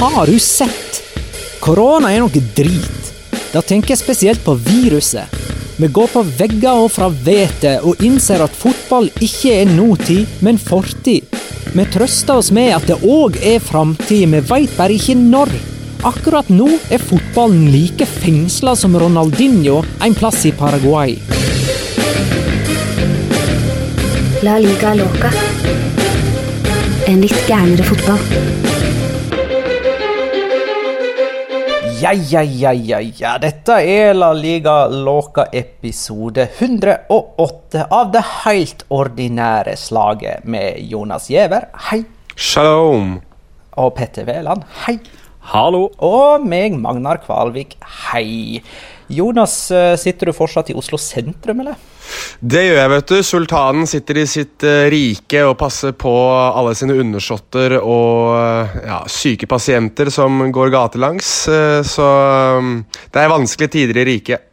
Har du sett? Korona er noe drit. Da tenker jeg spesielt på viruset. Vi går på vegger og fra vettet og innser at fotball ikke er nåtid, men fortid. Vi trøster oss med at det òg er framtid, vi veit bare ikke når. Akkurat nå er fotballen like fengsla som Ronaldinho en plass i Paraguay. La liga loca. En litt gærnere fotball. Ja, ja, ja, ja, ja. Dette er La Liga Låka episode 108 av det helt ordinære slaget med Jonas Giæver, hei. Shalom. Og Petter Wæland, hei. Hallo! Og meg, Magnar Kvalvik, hei. Jonas, eh, sitter du fortsatt i Oslo sentrum, eller? Det gjør jeg, vet du. Sultanen sitter i sitt eh, rike og passer på alle sine undersåtter og eh, ja, syke pasienter som går gatelangs. eh, så det er vanskelige tider i riket.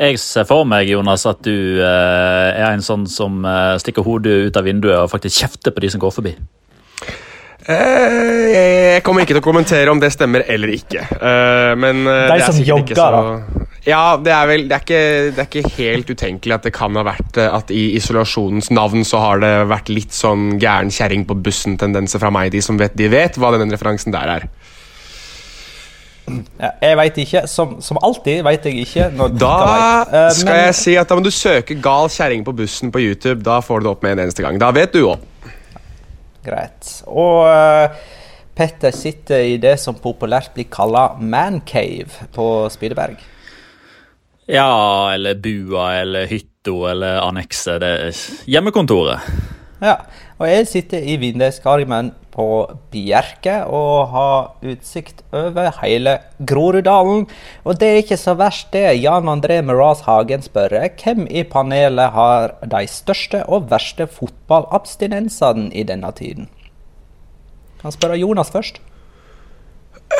Jeg ser for meg Jonas, at du er en sånn som stikker hodet ut av vinduet og faktisk kjefter på de som går forbi. Eh, jeg kommer ikke til å kommentere om det stemmer eller ikke. Eh, men det er, det er sikkert jogger, ikke så- Ja, det er vel det er, ikke, det er ikke helt utenkelig at det kan ha vært eh, at i isolasjonens navn så har det vært litt sånn gæren kjerring på bussen-tendenser fra meg. De som vet, de vet hva den referansen der er. Ja, jeg veit ikke. Som, som alltid veit jeg ikke. Når Da vet. Eh, skal men- jeg si at da må du søke 'gal kjerring på bussen' på YouTube. Da får du det opp med en eneste gang. Da vet du òg. Greit. Og eh, Petter sitter i det som populært blir kalla mancave på Spydeberg. Ja, eller bua, eller hytta, eller annekset. Det er hjemmekontoret. Ja, og jeg sitter i vinduskarmen på Bjerke og har utsikt over hele Groruddalen. Og det er ikke så verst, det. Jan André Meraz Hagen spør hvem i panelet har de største og verste fotballabstinensene i denne tiden? Han spør Jonas først.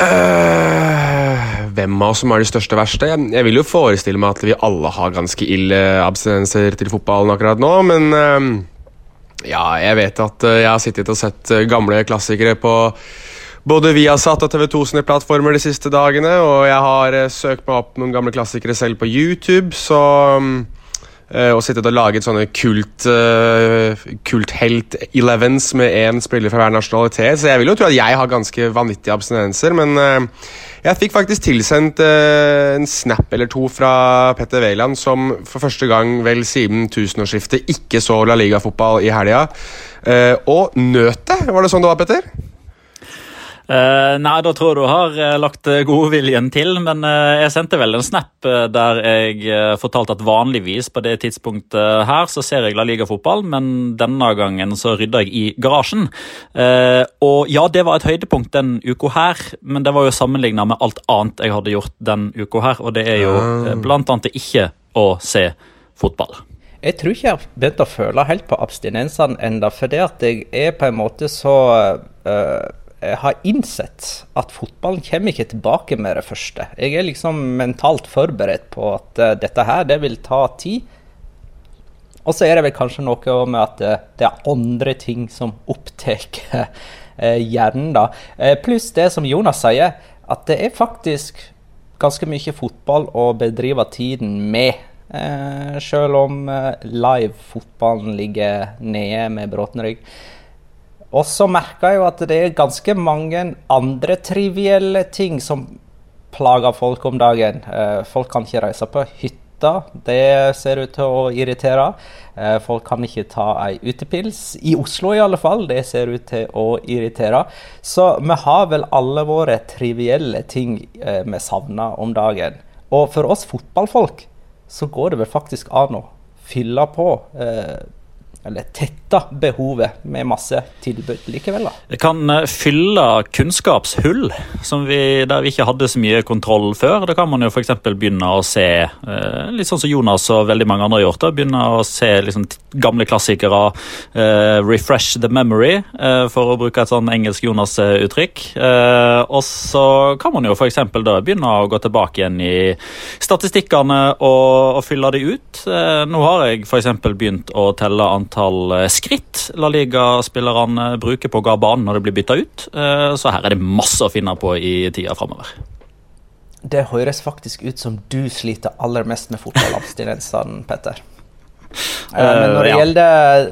Uh, hvem av oss som er de største verste? Jeg, jeg vil jo forestille meg at vi alle har ganske ille abstinenser til fotballen akkurat nå, men eh, ja, jeg vet at eh, jeg har sittet og sett eh, gamle klassikere på både Viasat og TV2 sine plattformer de siste dagene, og jeg har eh, søkt meg opp noen gamle klassikere selv på YouTube, så mm, og sittet og laget sånne kult uh, kulthelt elevens med én spiller fra hver nasjonalitet. Så jeg vil jo tro at jeg har ganske vanvittige abstinenser, men uh, jeg fikk faktisk tilsendt en snap eller to fra Petter Wæland, som for første gang vel siden tusenårsskiftet ikke så La Liga-fotball i helga. og nøt det! Var det sånn det var, Petter? Uh, nei, da tror jeg du har uh, lagt uh, godviljen til, men uh, jeg sendte vel en snap der jeg fortalte at vanligvis på det tidspunktet her så ser jeg La Liga-fotball, men denne gangen så rydda jeg i garasjen. og ja, det var et høydepunkt den uka her, men det var jo sammenligna med alt annet jeg hadde gjort den uka her, og det er jo uh. blant annet ikke å se fotball. Jeg tror ikke jeg har begynt å føle helt på abstinensene ennå, for det at jeg er på en måte så Eh, har innsett at fotballen kommer ikke tilbake med det første. Jeg er liksom mentalt forberedt på at uh, dette her, det vil ta tid. Og så er det vel kanskje noe med at eh, det er andre ting som opptar uh, hjernen, da. Uh, Pluss det som Jonas sier, at det er faktisk ganske mye fotball å bedrive tiden med. Uh, selv om live-fotballen ligger nede med bråten rygg. Og så merka jeg jo at det er ganske mange andre trivielle ting som plager folk om dagen. Eh, folk kan ikke reise på hytta. Det ser ut til å irritere. Eh, folk kan ikke ta ei utepils. I Oslo i alle fall. Det ser ut til å irritere. Så vi har vel alle våre trivielle ting eh, vi savner om dagen. Og for oss fotballfolk så går det vel faktisk an å fylle på. Eller eller tetta behovet med masse tilbud likevel. da. Det kan eh, fylle kunnskapshull vi, der vi ikke hadde så mye kontroll før. Da kan man jo f.eks. begynne å se, eh, litt sånn som Jonas og veldig mange andre har gjort, da, begynne å se liksom, gamle klassikere. Uh, refresh the memory, uh, for å bruke et sånn engelsk Jonas-uttrykk. Uh, og så kan man jo f.eks. da begynne å gå tilbake igjen i statistikkene og, og fylle de ut. nå har jeg f.eks. begynt å telle antall eh, skritt La Liga-spillerne bruker på å gå av banen når det blir bytta ut. Eh, så her er det masse å finne på i tida framover. Det høres faktisk ut som du sliter aller mest med fotballabstinensene, Petter. Eh, men når det gjelder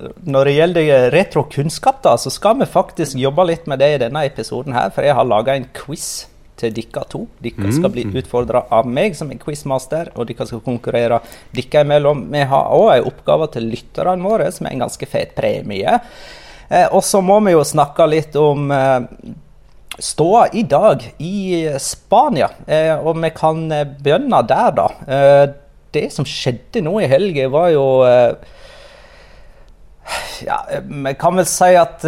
når det gjelder retrokunnskap, da, så skal vi faktisk jobbe litt med det i denne episoden. her, For jeg har laga en quiz til dere to. Dere skal bli mm. utfordra av meg som er quizmaster, og dere skal konkurrere dere imellom. Vi har òg en oppgave til lytterne våre, som er en ganske fet premie. Eh, og så må vi jo snakke litt om eh, ståa i dag i Spania. Eh, og vi kan eh, begynne der, da. Eh, det som skjedde nå i helga, var jo eh, Ja, vi kan vel si at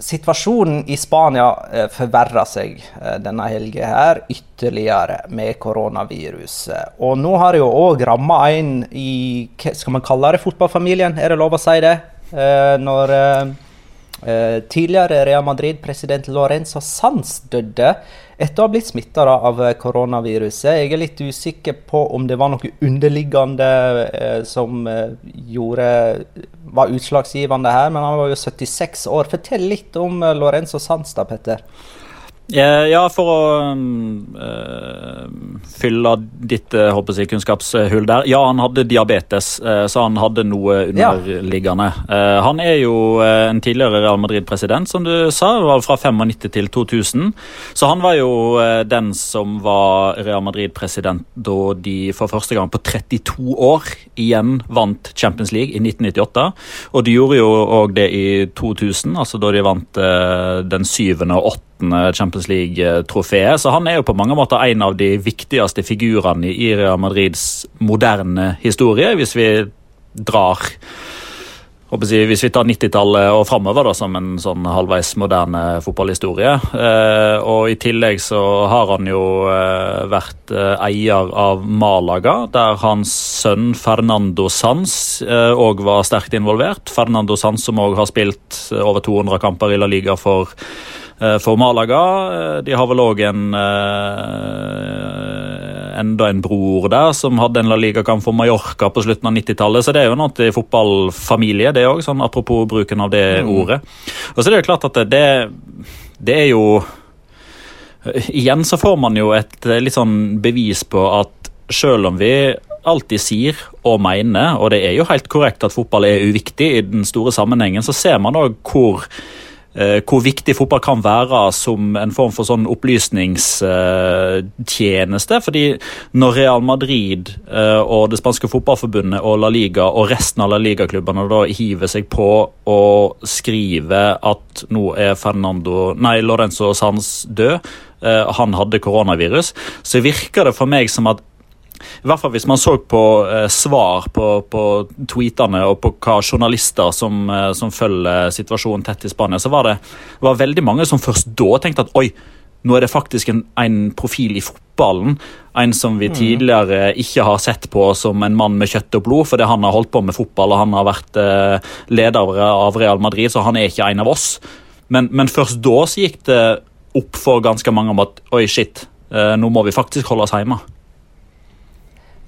Situasjonen i Spania eh, forverra seg eh, denne helga her ytterligere med koronaviruset. Og nå har det jo òg ramma en i Skal man kalle det fotballfamilien? Er det lov å si det? Eh, tidligere Real Madrid-president Lorenzo Sanz døde etter å ha blitt smitta av koronaviruset. Jeg er litt usikker på om det var noe underliggende eh, som eh, gjorde, var utslagsgivende her, men han var jo 76 år. Fortell litt om eh, Lorenzo Sanz, da, Petter. Ja, for å øh, fylle ditt jeg, kunnskapshull der. Ja, han hadde diabetes, så han hadde noe underliggende. Ja. han er jo en tidligere Real Madrid-president, som du sa. var Fra 95 til 2000. Så han var jo den som var Real Madrid-president da de for første gang på 32 år igjen vant Champions League i 1998. Og de gjorde jo òg det i 2000, altså da de vant den syvende og åttende 13. Champions League-trofeet. Så han er jo på mange måter en av de viktigste figurene i Real Madrids moderne historie, hvis vi drar hvis vi tar 90-tallet og framover som en sånn halvveis moderne fotballhistorie. Eh, og I tillegg så har han jo eh, vært eh, eier av Malaga, der hans sønn Fernando Sanz òg var sterkt involvert. Fernando Sanz som òg har spilt over 200 kamper i La Liga for Eh, for Malaga. Eh, de har vel òg en eh, enda en bror der som hadde en La Liga-kamp for Mallorca på slutten av 90-tallet. Så det er jo noe til fotballfamilie, det òg, sånn apropos bruken av det mm. ordet. Og så er det jo klart at det, det er jo Igjen så får man jo et litt sånn bevis på at selv om vi alltid sier og mener, og det er jo helt korrekt at fotball er uviktig i den store sammenhengen, så ser man òg hvor Eh, hvor viktig fotball kan være som en form for sånn opplysningstjeneste. fordi når Real Madrid eh, og det spanske fotballforbundet og La Liga og resten av La Liga-klubbene da hiver seg på å skrive at nå er Fernando, nei, Lorenzo Sanz død, eh, han hadde koronavirus, så virker det for meg som at i hvert fall hvis man så på eh, svar på, på, tweetene og på hva journalister som, eh, som, følger situasjonen tett i Spania, så var det var veldig mange som først da tenkte at oi, nå er det faktisk en, en profil i fotballen. En som vi mm. tidligere ikke har sett på som en mann med kjøtt og blod, fordi han har holdt på med fotball og han har vært eh, leder av Real Madrid, så han er ikke en av oss. Men, men først da så gikk det opp for ganske mange om at oi, shit, eh, nå må vi faktisk holde oss hjemme.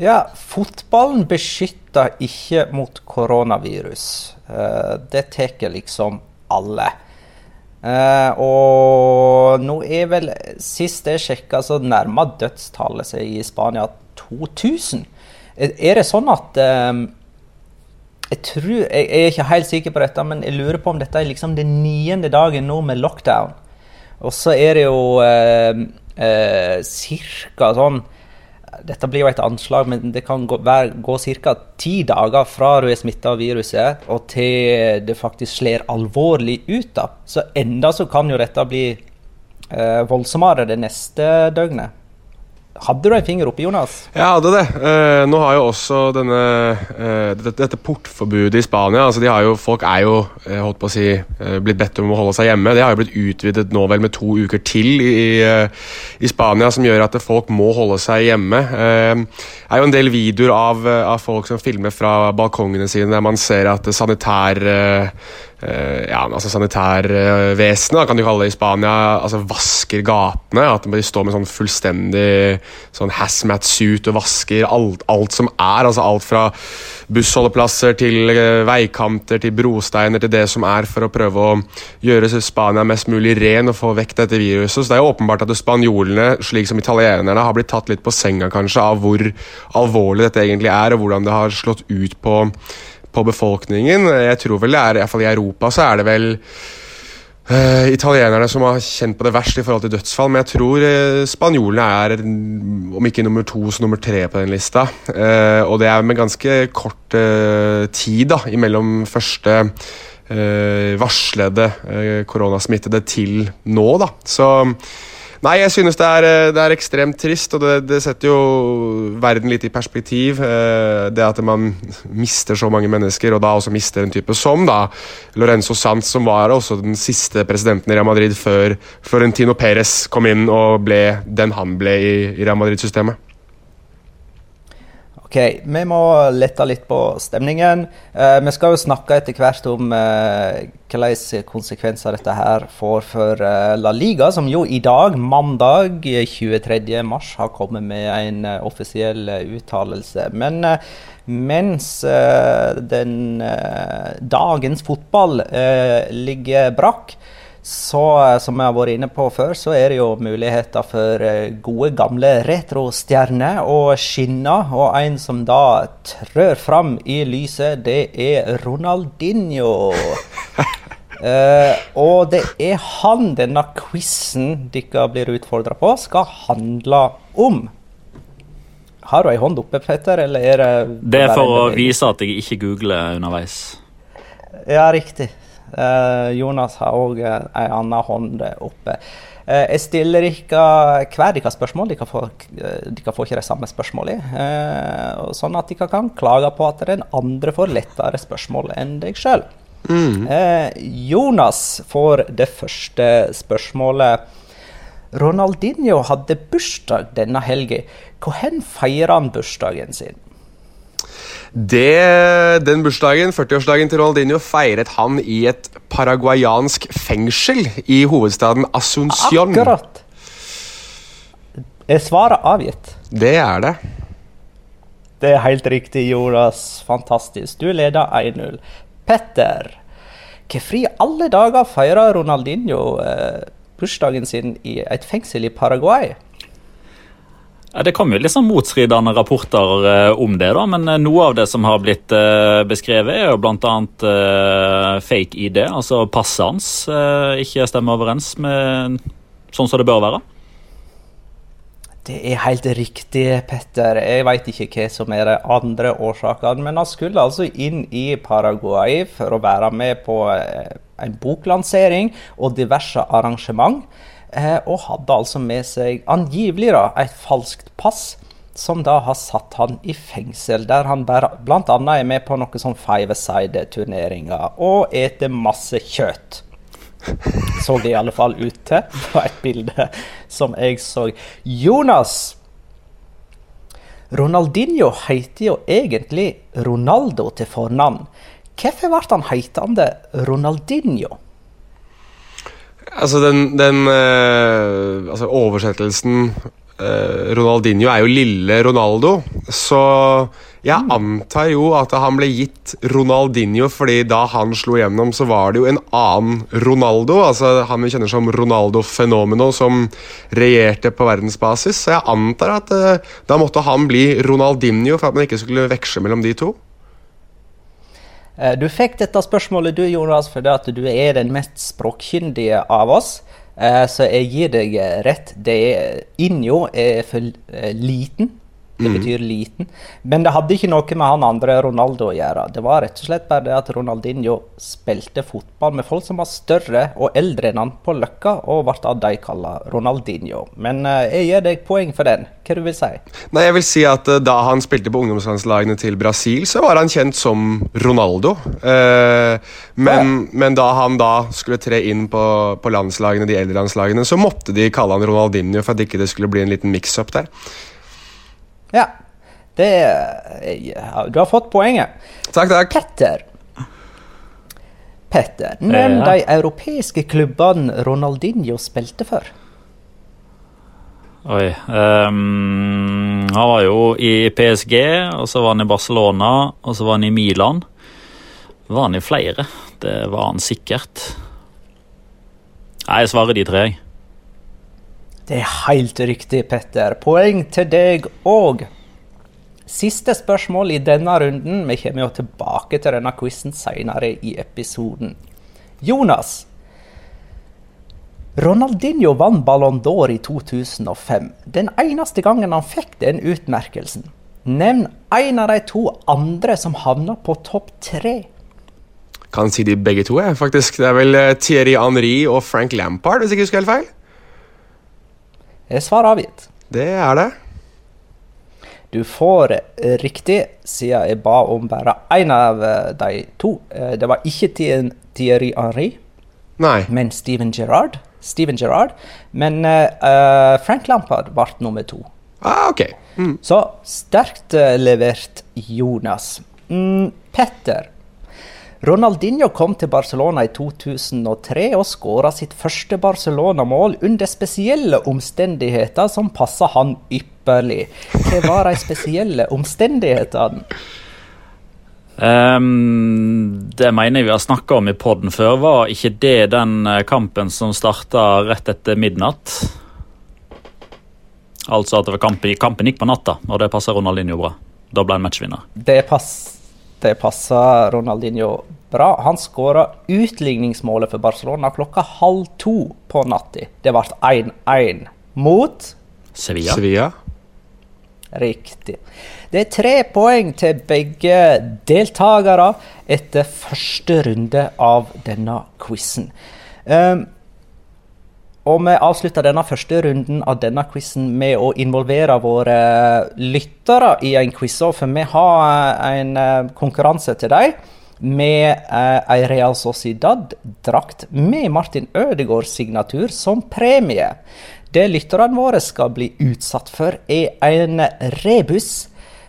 Ja, fotballen beskytter ikke mot koronavirus. Uh, det tar liksom alle. Uh, og nå er vel Sist jeg sjekka, så nærma dødstallet seg i Spania 2000. Er det sånn at um, jeg, tror, jeg, er ikke helt sikker på dette, men jeg lurer på om dette er liksom den niende dagen nå med lockdown. Og så er det jo uh, uh, ca. sånn dette blir jo et anslag, men det kan gå, gå ca. ti dager fra du er smitta av viruset og til det faktisk slår alvorlig ut. da. Så enda så kan jo dette bli eh, voldsommere det neste døgnet. Hadde du en finger oppi, Jonas? Jeg hadde det. Eh, nå har jo også denne, eh, dette, portforbudet i Spania altså jo, Folk er jo eh, holdt på å si, eh, blitt bedt om å holde seg hjemme. Det har jo blitt utvidet nå vel med to uker til i, eh, i Spania, som gjør at folk må holde seg hjemme. Eh, det er jo en del videoer av, av, folk som filmer fra balkongene sine, der man ser at sanitær Eh, ja, altså sanitærvesenet, kan du kalle det i Spania, altså vasker gatene. At de står med sånn fullstendig sånn hazmat-suit og vasker alt, alt, som er. altså Alt fra bussholdeplasser til uh, veikanter til brosteiner til det som er, for å prøve å gjøre Spania mest mulig ren og få vekk dette viruset. Så det er jo åpenbart at spanjolene, slik som italienerne, har blitt tatt litt på senga kanskje av hvor alvorlig dette egentlig er, og hvordan det har slått ut på på befolkningen. Jeg tror vel det er, i, hvert fall i Europa så er det vel uh, italienerne som har kjent på det verst i forhold til dødsfall, men jeg tror uh, spanjolene er om ikke nummer to, så nummer tre på den lista. Uh, og det er med ganske kort tid da, imellom første varslede koronasmittede til nå, da. Så Nei, jeg synes det er, eh, det er ekstremt trist, og det, det, setter jo verden litt i perspektiv. Eh, det at man mister så mange mennesker, og da også mister en type som da Lorenzo Sanz, som var også den siste presidenten i Real Madrid før Florentino Perez kom inn og ble den han ble i, i Real Madrid-systemet. Ok, Vi må lette litt på stemningen. Uh, vi skal jo snakke etter hvert om uh, hvilke konsekvenser dette her får for uh, La Liga, som jo i dag, mandag 23. mars, har kommet med en offisiell uttalelse. Men mens den dagens fotball ligger brakk, så eh, som jeg har vært inne på før, så er det jo muligheter for eh, gode, gamle retrostjerner å skinne. Og en som da trør fram i lyset, det er Ronaldinho. Uh, og det er han denne quizen dere blir utfordra på, skal handle om. Har du ei hånd oppe, Petter, eller er det Det er for å vise at jeg ikke googler underveis. Ja, riktig. Uh, Jonas har òg eh, ei anna hånd oppe. Uh, jeg stiller ikke hver deres spørsmål. De kan, få, de kan få ikke det samme spørsmålet. sånn at de kan klage på at den andre får lettere spørsmål enn deg sjøl. Mm. Jonas får det første spørsmålet. Ronaldinho hadde bursdag denne helga. Hvor feirer han bursdagen sin? Det, den bursdagen, 40-årsdagen til Ronaldinho, feiret han i et paraguayansk fengsel i hovedstaden Assuncion. Akkurat. Er svaret avgitt? Det er det. Det er helt riktig, Jonas. Fantastisk. Du leder 1-0. Petter, hvorfor i alle dager feirer Ronaldinho eh, bursdagen sin i et fengsel i Paraguay? Det kom jo litt sånn motstridende rapporter eh, om det, da, men eh, noe av det som har blitt eh, beskrevet, er jo bl.a. fake ID, altså passet hans ikke stemmer overens med sånn som det bør være. Det er helt riktig, Petter. Jeg veit ikke hva som er de andre årsakene. Men han skulle altså inn i Paraguay for å være med på en boklansering og diverse arrangement. Eh, og hadde altså med seg angivelig da, et falskt pass, som da har satt han i fengsel. Der han bl.a. er med på noen sånn five-side-turneringer og eter masse kjøtt. Så det i alle fall ut til på et bilde som jeg så. Jonas! Ronaldinho heter jo egentlig Ronaldo til fornavn. Hvorfor ble han hetende Ronaldinho? Altså, den, den uh, altså oversettelsen uh, Ronaldinho er jo lille Ronaldo, så jeg mm. antar jo at han ble gitt Ronaldinho fordi da han slo gjennom, så var det jo en annen Ronaldo, altså han vi kjenner som Ronaldo Fenomeno, som regjerte på verdensbasis. Så jeg antar at uh, da måtte han bli Ronaldinho for at man ikke skulle veksle mellom de to. Eh, du fikk dette spørsmålet du, Jonas, fordi at du er den mest språkkyndige av oss. Eh, så jeg gir deg rett. Det er, Injo er for eh, liten det mm. betyr liten. Men det hadde ikke noe med han andre Ronaldo å gjøre. Det var rett og slett bare det at Ronaldinho spilte fotball med folk som var større og eldre enn han på Løkka, og ble av de kalla Ronaldinho. Men uh, jeg gir deg poeng for den. Hva du vil si? Nei, jeg vil si at uh, Da han spilte på ungdomslandslagene til Brasil, så var han kjent som Ronaldo. Uh, men, ja. men, da han da skulle tre inn på, på landslagene, de eldre landslagene, så måtte de kalle han Ronaldinho for at ikke det skulle bli en liten mix-up der. Ja. Det ja, Du har fått poenget. Takk, takk. Petter. Petter, nevn ja. de europeiske klubbene Ronaldinho spilte for. Oi um, Han var jo i PSG, og så var han i Barcelona, og så var han i Milan. Var han i flere? Det var han sikkert. Nei, jeg svarer de tre, jeg. Det er helt riktig, Petter. Poeng til deg òg. Siste spørsmål i denne runden. Vi kommer jo tilbake til denne quizen senere i episoden. Jonas. Ronaldinho vant Ballon d'Or i 2005. Den eneste gangen han fikk den utmerkelsen. Nevn en av de to andre som havna på topp tre. Kan si de begge to, jeg, faktisk. Det er vel eh, Thierry Henry og Frank Lampard, hvis jeg ikke husker helt feil. Svar avgitt. Det er det. Du får riktig, siden jeg ba om bare én av eh, de to. Eh, det var ikke Thierry Henry, Nei. men Steven Gerrard. Steven Gerrard. Men uh, Frank Lampard ble nummer to. Ah, ok. Mm. Så sterkt levert, Jonas. Mm, Petter, Ronaldinho kom til Barcelona i 2003 og skåra sitt første Barcelona-mål under spesielle omstendigheter som passa han ypperlig. Hva var de spesielle omstendighetene? Um, det mener jeg vi har snakka om i poden før. Var ikke det den eh, kampen som starta rett etter midnatt? Altså at kampen, kampen, gikk på natta, og det passer Ronaldinho bra. Da ble han matchvinner. Det passer det passa Ronaldinho bra. Han skåra utligningsmålet for Barcelona klokka halv to på natta. Det ble 1-1 mot Sevilla. Sevilla. Riktig. Det er tre poeng til begge deltakere etter første runde av denne quizen. Um, og vi avslutter denne første runden av denne quizen med å involvere våre lyttere i en quiz. For vi har eh, en eh, konkurranse til dem med eh, ei Real Sociedad-drakt med Martin Ødegaards signatur som premie. Det lytterne våre skal bli utsatt for, er en rebus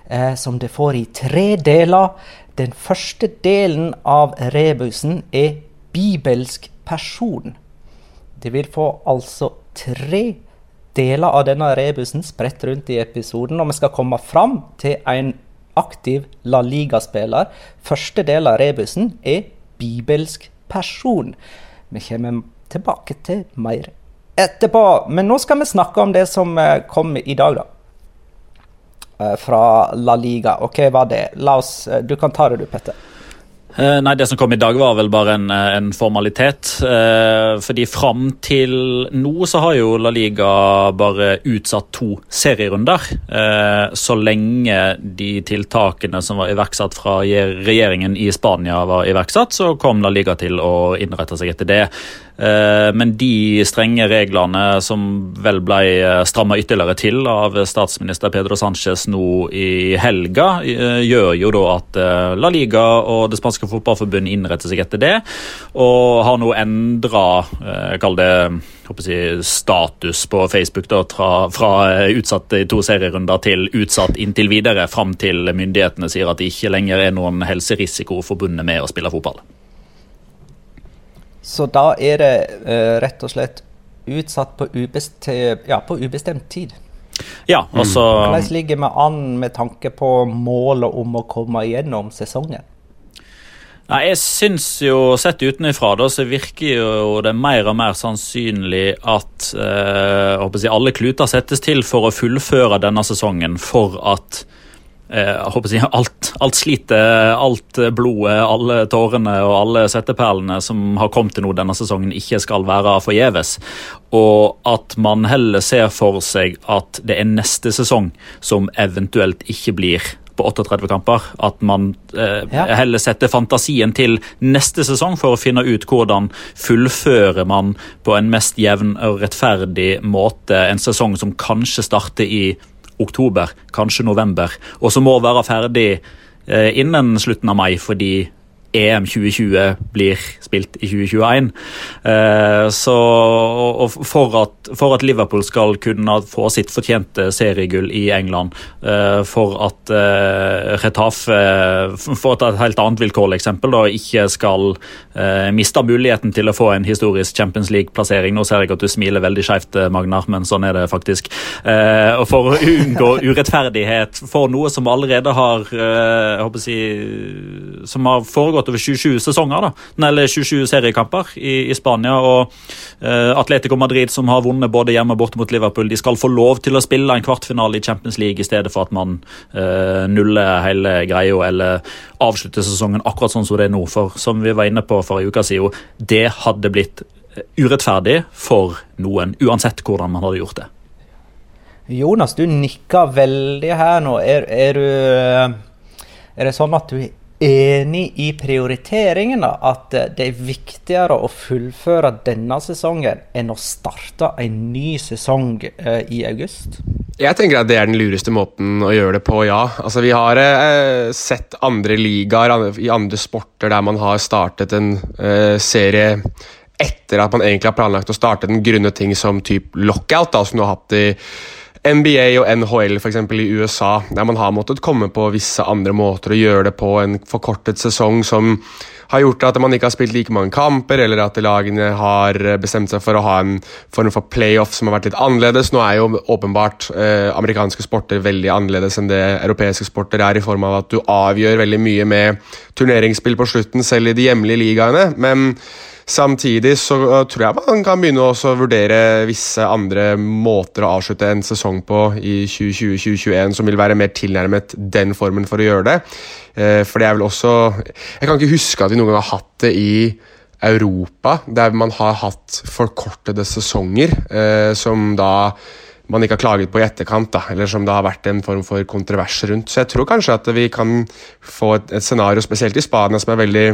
eh, som de får i tre deler. Den første delen av rebusen er bibelsk person. De vil få altså tre deler av denne rebusen spredt rundt i episoden, og vi skal komme fram til en aktiv La Liga-spiller. Første del av rebusen er bibelsk person. Vi kommer tilbake til mer etterpå. Men nå skal vi snakke om det som eh, kom i dag, da. fra La Liga. Og hva var det? La oss, du kan ta det du, Petter. Eh, nei, Det som kom i dag, var vel bare en, eh, en formalitet. Eh, fordi fram til nå så har jo La Liga bare utsatt to serierunder. Så lenge de tiltakene som var iverksatt fra regjeringen i Spania var iverksatt, så kom La Liga til å innrette seg etter det. Men de strenge reglene som vel ble stramma ytterligere til av statsminister Pedro Sánchez nå i helga, gjør jo da at La Liga og det spanske fotballforbundet innretter seg etter det, og har nå endra, kall det jeg, status på Facebook da, fra, fra utsatt i to serierunder til utsatt inntil videre, fram til myndighetene sier at det ikke lenger er noen helserisiko forbundet med å spille fotball. Så da er det uh, rett og slett utsatt på, ubestemt, ja, på ubestemt tid. Ja, altså... Hvordan ligger vi an med tanke på målet om å komme gjennom sesongen? Nei, Jeg syns jo, sett utenfra, så virker jo det mer og mer sannsynlig at eh, jeg, alle kluter settes til for å fullføre denne sesongen for at Eh, jeg alt, alt slitet, alt blodet, alle tårene og alle setteperlene som har kommet til nå denne sesongen, ikke skal være forgjeves. Og at man heller ser for seg at det er neste sesong som eventuelt ikke blir på 38 kamper. At man eh, ja. heller setter fantasien til neste sesong for å finne ut hvordan fullfører man på en mest jevn og rettferdig måte en sesong som kanskje starter i oktober, kanskje november, og som må være ferdig eh, innen slutten av mai fordi EM 2020 blir spilt i 2021. Eh, så, for at, for, at, Liverpool skal kunne få sitt fortjente seriegull i England, eh, for at uh, Retafe, for at et helt annet vilkårlig eksempel, da, ikke skal miste muligheten til å få en historisk Champions League-plassering. Nå ser jeg at du smiler veldig skjevt, Magnar, men sånn er det faktisk. og for å unngå urettferdighet for noe som allerede har, jeg håper å si, som har foregått gått over 27 sesonger, da, eller 27 seriekamper i, i Spania. og uh, Atletico Madrid, som har vunnet både hjemme og borte mot Liverpool, de skal få lov til å spille en kvartfinale i Champions League i stedet for at man uh, nuller hele greia eller avslutter sesongen akkurat sånn som det er nå. For som vi var inne på for en uke siden, det hadde blitt urettferdig for noen, uansett hvordan man hadde gjort det. Jonas, du nikker veldig her nå. Er, er, du, er det sånn at du enig i prioriteringen, at det er viktigere å fullføre denne sesongen enn å starte en ny sesong eh, i august? Jeg tenker at det er den lureste måten å gjøre det på, ja. Altså, vi har eh, sett andre ligaer i andre sporter der man har startet en eh, serie etter at man egentlig har planlagt å starte den grunne ting som type lockout, da, som du har hatt i NBA og NHL eksempel, i USA, der man har måttet komme på visse andre måter å gjøre det på. En forkortet sesong som har gjort at man ikke har spilt like mange kamper, eller at lagene har bestemt seg for å ha en form for playoff som har vært litt annerledes. Nå er jo åpenbart eh, amerikanske sporter veldig annerledes enn det europeiske sporter er, i form av at du avgjør veldig mye med turneringsspill på slutten, selv i de hjemlige ligaene. men Samtidig så uh, tror jeg man kan begynne å vurdere visse andre måter å avslutte en sesong på i 2020-2021 som vil være mer tilnærmet den formen for å gjøre det. Uh, for det er vel også Jeg kan ikke huske at vi noen gang har hatt det i Europa, der man har hatt forkortede sesonger, uh, som da man ikke har klaget på i etterkant, da, eller som det har vært en form for kontrovers rundt. Så jeg tror kanskje at vi kan få et, et scenario, spesielt i Spania, som er veldig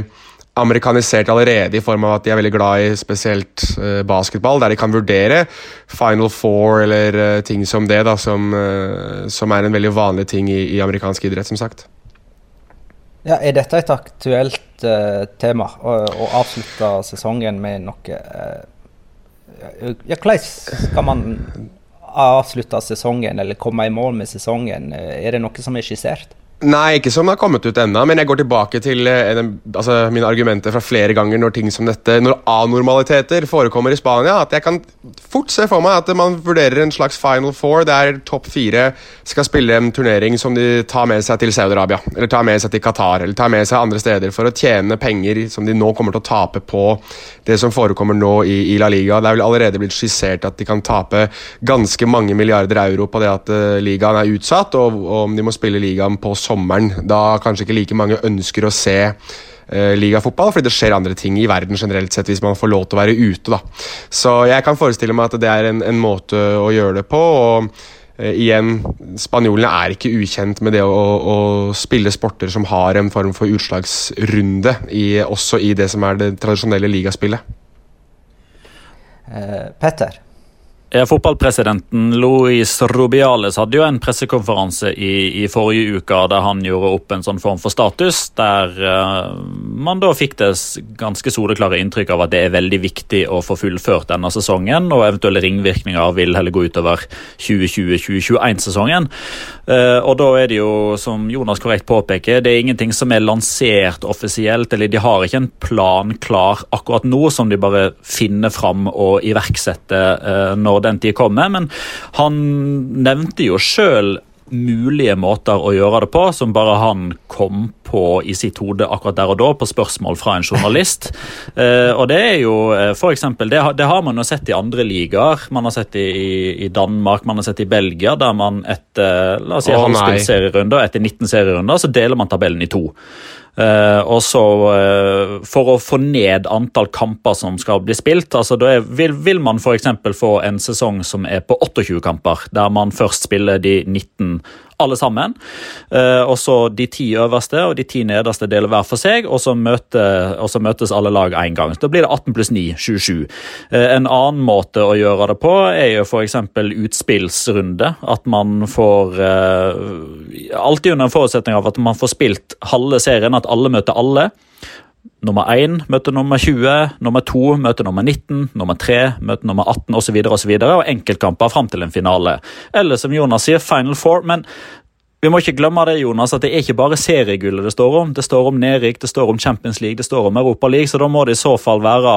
amerikanisert allerede i form av at de er veldig glad i spesielt uh, basketball, der de kan vurdere Final Four eller uh, ting som det, da, som, uh, som, er en veldig vanlig ting i, i, amerikansk idrett, som sagt. Ja, Er dette et aktuelt tema, å, å, avslutte sesongen med noe Ja, hvordan skal man avslutte sesongen, eller komme i mål med sesongen? Er det noe som er skissert? Nei, ikke som det har kommet ut ennå, men jeg går tilbake til eh, altså, mine argumenter fra flere ganger når ting som dette, når anormaliteter forekommer i Spania. At jeg kan fort se for meg at man vurderer en slags final four der topp fire skal spille en turnering som de tar med seg til Saudi-Arabia, eller tar med seg til Qatar, eller tar med seg andre steder for å tjene penger som de nå kommer til å tape på det som forekommer nå i, i La Liga. Det er vel allerede blitt skissert at de kan tape ganske mange milliarder euro på det at uh, ligaen er utsatt, og, og om de må spille ligaen på sommeren, da kanskje ikke like mange ønsker å se uh, ligafotball, fordi det skjer andre ting i verden generelt sett hvis man får lov til å være ute. da. Så jeg kan forestille meg at det er en, en måte å gjøre det på. og igjen, Spanjolene er ikke ukjent med det å, å, spille sporter som har en form for utslagsrunde, i, også i det som er det tradisjonelle ligaspillet. Uh, Petter? Ja, Fotballpresidenten Luis Rubiales hadde jo en pressekonferanse i, i, forrige uke der han gjorde opp en sånn form for status, der uh, man da fikk det ganske soleklare inntrykk av at det er veldig viktig å få fullført denne sesongen, og eventuelle ringvirkninger vil heller gå utover 2020-2021-sesongen. Uh, og da er det jo, som Jonas korrekt påpeker, det er ingenting som er lansert offisielt, eller de har ikke en plan klar akkurat nå som de bare finner fram og iverksetter uh, når når den tid kommer. Men han nevnte jo sjøl mulige måter å gjøre det på, som bare han kom på i sitt hode akkurat der og da, på spørsmål fra en journalist. Eh, og det er jo eh, for eksempel, det, det, har man jo sett i andre ligaer. Man har sett i, i, Danmark, man har sett i Belgia, der man etter la oss si, oh, etter 19 serierunder, så deler man tabellen i to. Uh, og så uh, For å få ned antall kamper som skal bli spilt, altså da er, vil, vil man f.eks. få en sesong som er på 28 kamper, der man først spiller de 19 alle sammen. Uh, og så de ti øverste og de ti nederste deler hver for seg, og så, møter, og så møtes alle lag én gang. Da blir det 18 pluss 9, 27. Uh, en annen måte å gjøre det på er jo f.eks. utspillsrunde. At man får uh, Alltid under en forutsetning av at man får spilt halve serien, at alle møter alle. Nummer 1 møter nummer 20, nummer 2 møter nummer 19, nummer 3 møter nummer 18 osv. Og, så videre, og, og enkeltkamper fram til en finale. Eller som Jonas sier, Final Four. Men vi må ikke glemme det, Jonas, at det er ikke bare seriegullet det står om. Det står om nedrykk, det står om Champions League, det står om Europa League, så da må det i så fall være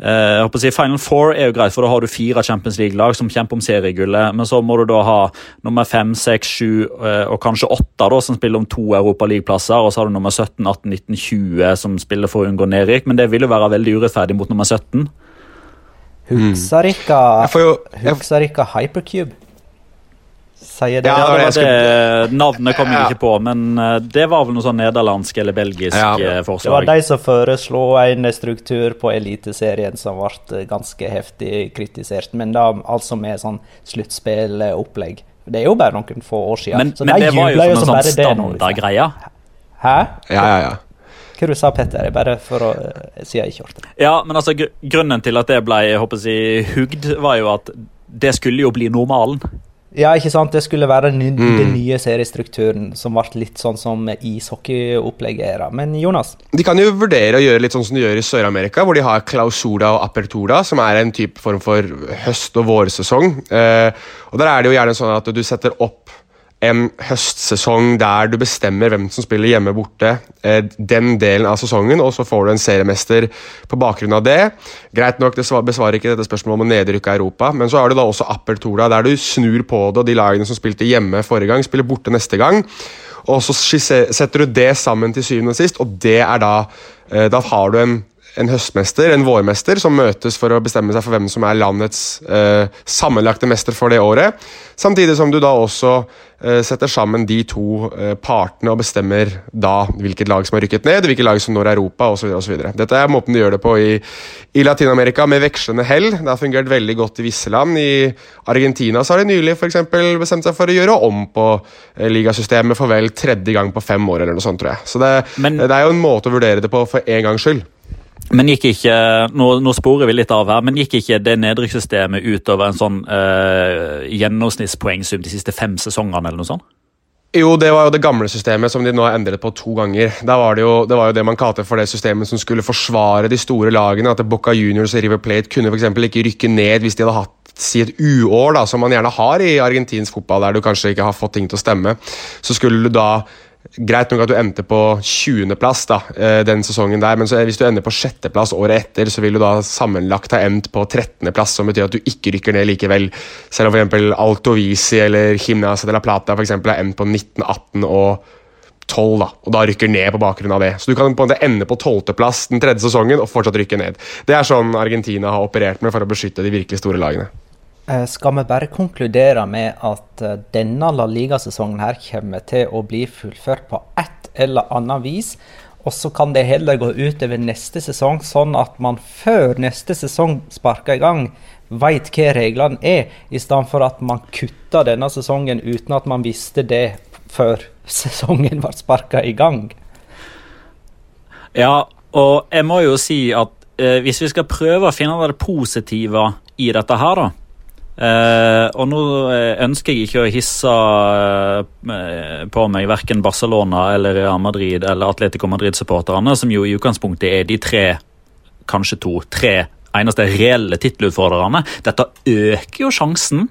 jeg håper å si Final Four er jo greit, for da har du fire Champions League-lag som kjemper om seriegullet. Men så må du da ha nummer fem, seks, sju eh, og kanskje åtte da, som spiller om to Europa League-plasser. Og så har du nummer 17, 18, 19, 20 som spiller for å unngå nedrykk. Men det vil jo være veldig urettferdig mot nummer 17. Husker ikke, mm. Hypercube? Sier det. Ja, det, var det Navnet kom jeg ikke på, men eh, det var vel noe sånn nederlandsk eller belgisk ja. Eh, forslag. Det var de som foreslo en struktur på Eliteserien som ble ganske heftig kritisert, men da altså med sånn sluttspillopplegg. Det er jo bare noen få år siden. Men, men det var jo som en sånn standardgreie. Hæ? Ja, ja, ja. Hva du sa Petter? Bare for å eh, si jeg ikke hørte. Ja, men altså, Grunnen til at det ble jeg håper jeg, hugd, var jo at det skulle jo bli normalen. Ja, ikke sant. Det skulle være den, mm. den nye seriestrukturen som ble litt sånn som ishockeyopplegget er. Men Jonas? De kan jo vurdere å gjøre litt sånn som de gjør i Sør-Amerika, hvor de har clausura og apertura, som er en type form for høst- og vårsesong. Eh, og Der er det jo gjerne sånn at du setter opp en høstsesong der du bestemmer hvem som spiller hjemme borte eh, den delen av sesongen, og så får du en seriemester på bakgrunn av det. Greit nok, det besvarer ikke dette spørsmålet om å nedrykke Europa, men så har du da også Apertura, der du snur på det, og de lagene som spilte hjemme forrige gang, spiller borte neste gang. Og så setter du det sammen til syvende og sist, og det er da eh, Da har du en en høstmester, en vårmester, som møtes for å bestemme seg for hvem som er landets eh, sammenlagte mester for det året. Samtidig som du da også eh, setter sammen de to eh, partene og bestemmer da hvilket lag som har rykket ned, hvilket lag som når Europa osv. Dette er måten de gjør det på i, i Latin-Amerika, med vekslende hell. Det har fungert veldig godt i visse land. I Argentina så har de nylig for eksempel, bestemt seg for å gjøre om på eh, ligasystemet for vel tredje gang på fem år, eller noe sånt, tror jeg. Så det, Men, det er jo en måte å vurdere det på for en gangs skyld. Men gikk ikke nå, nå, sporer vi litt av her, men gikk ikke det nedrykkssystemet utover en sånn eh, gjennomsnittspoengsum de siste fem sesongene? eller noe sånt? Jo, det var jo det gamle systemet som de nå har endret på to ganger. Var det, jo, det var jo det man kalte for det systemet som skulle forsvare de store lagene. At Boca Juniors og River Plate kunne for ikke rykke ned hvis de hadde hatt si et uår, da, som man gjerne har i argentinsk fotball, der du kanskje ikke har fått ting til å stemme. Så skulle du da Greit nok at du endte på 20.-plass den sesongen der, men hvis du ender på 6.-plass året etter, så vil du da sammenlagt ha endt på 13.-plass, som betyr at du ikke rykker ned likevel. Selv om f.eks. Altovisi eller Gimnasia de la Plata for eksempel, har endt på 19, 18 og 12, da, og da rykker ned på bakgrunn av det. Så du kan på en måte ende på 12.-plass den tredje sesongen og fortsatt rykke ned. Det er sånn Argentina har operert med for å beskytte de virkelig store lagene. Eh, skal vi bare konkludere med at eh, denne La Liga-sesongen her kommer til å bli fullført på et eller annet vis? Og så kan det heller gå ut over neste sesong, sånn at man før neste sesong sparker i gang, veit hva reglene er, i stedet for at man kutter denne sesongen uten at man visste det før sesongen var sparka i gang. Ja, og jeg må jo si at eh, hvis vi skal prøve å finne det positive i dette her, da. Eh, og nå eh, ønsker jeg ikke å hisse eh, på meg verken Barcelona eller Real Madrid eller Atletico Madrid-supporterne, som jo i utgangspunktet er de tre, kanskje to, tre eneste reelle tittelutfordrerne. Dette øker jo sjansen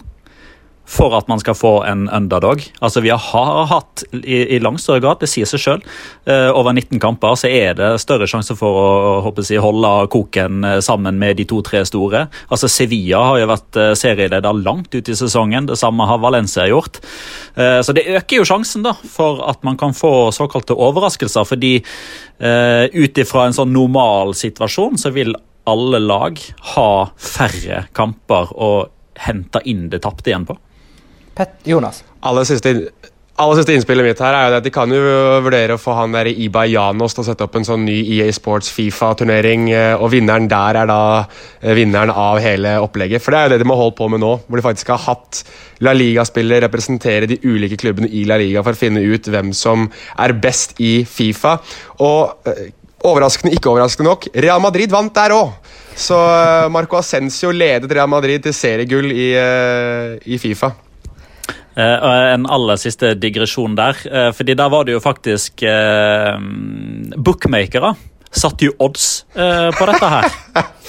for at man skal få en underdog. Altså Vi har hatt i, i langt større grad, det sier seg sjøl, uh, over 19 kamper så er det større sjanse for å håper jeg, holde koken uh, sammen med de to-tre store. Altså Sevilla har jo vært uh, serieleder langt ut i sesongen, det samme har Valencia gjort. så det øker jo sjansen da for at man kan få såkalte overraskelser, fordi ut ifra en sånn normal situasjon så vil alle lag ha færre kamper å hente inn det tapte igjen på. Pet Jonas. Aller siste, aller siste innspillet mitt her er jo at de kan jo vurdere å få han der Iba Janos til å sette opp en sånn ny EA Sports Fifa-turnering, eh, og vinneren der er da eh, vinneren av hele opplegget. For det er jo det de må holde på med nå, hvor de faktisk har hatt La Liga-spillere representere de ulike klubbene i La Liga for å finne ut hvem som er best i Fifa. Og eh, overraskende, ikke overraskende nok, Real Madrid vant der òg. Så Marco Ascencio ledet Real Madrid til seriegull i, i Fifa. Uh, en aller siste digresjon der. Uh, fordi der var det jo faktisk uh, bookmakere satte jo odds på dette her.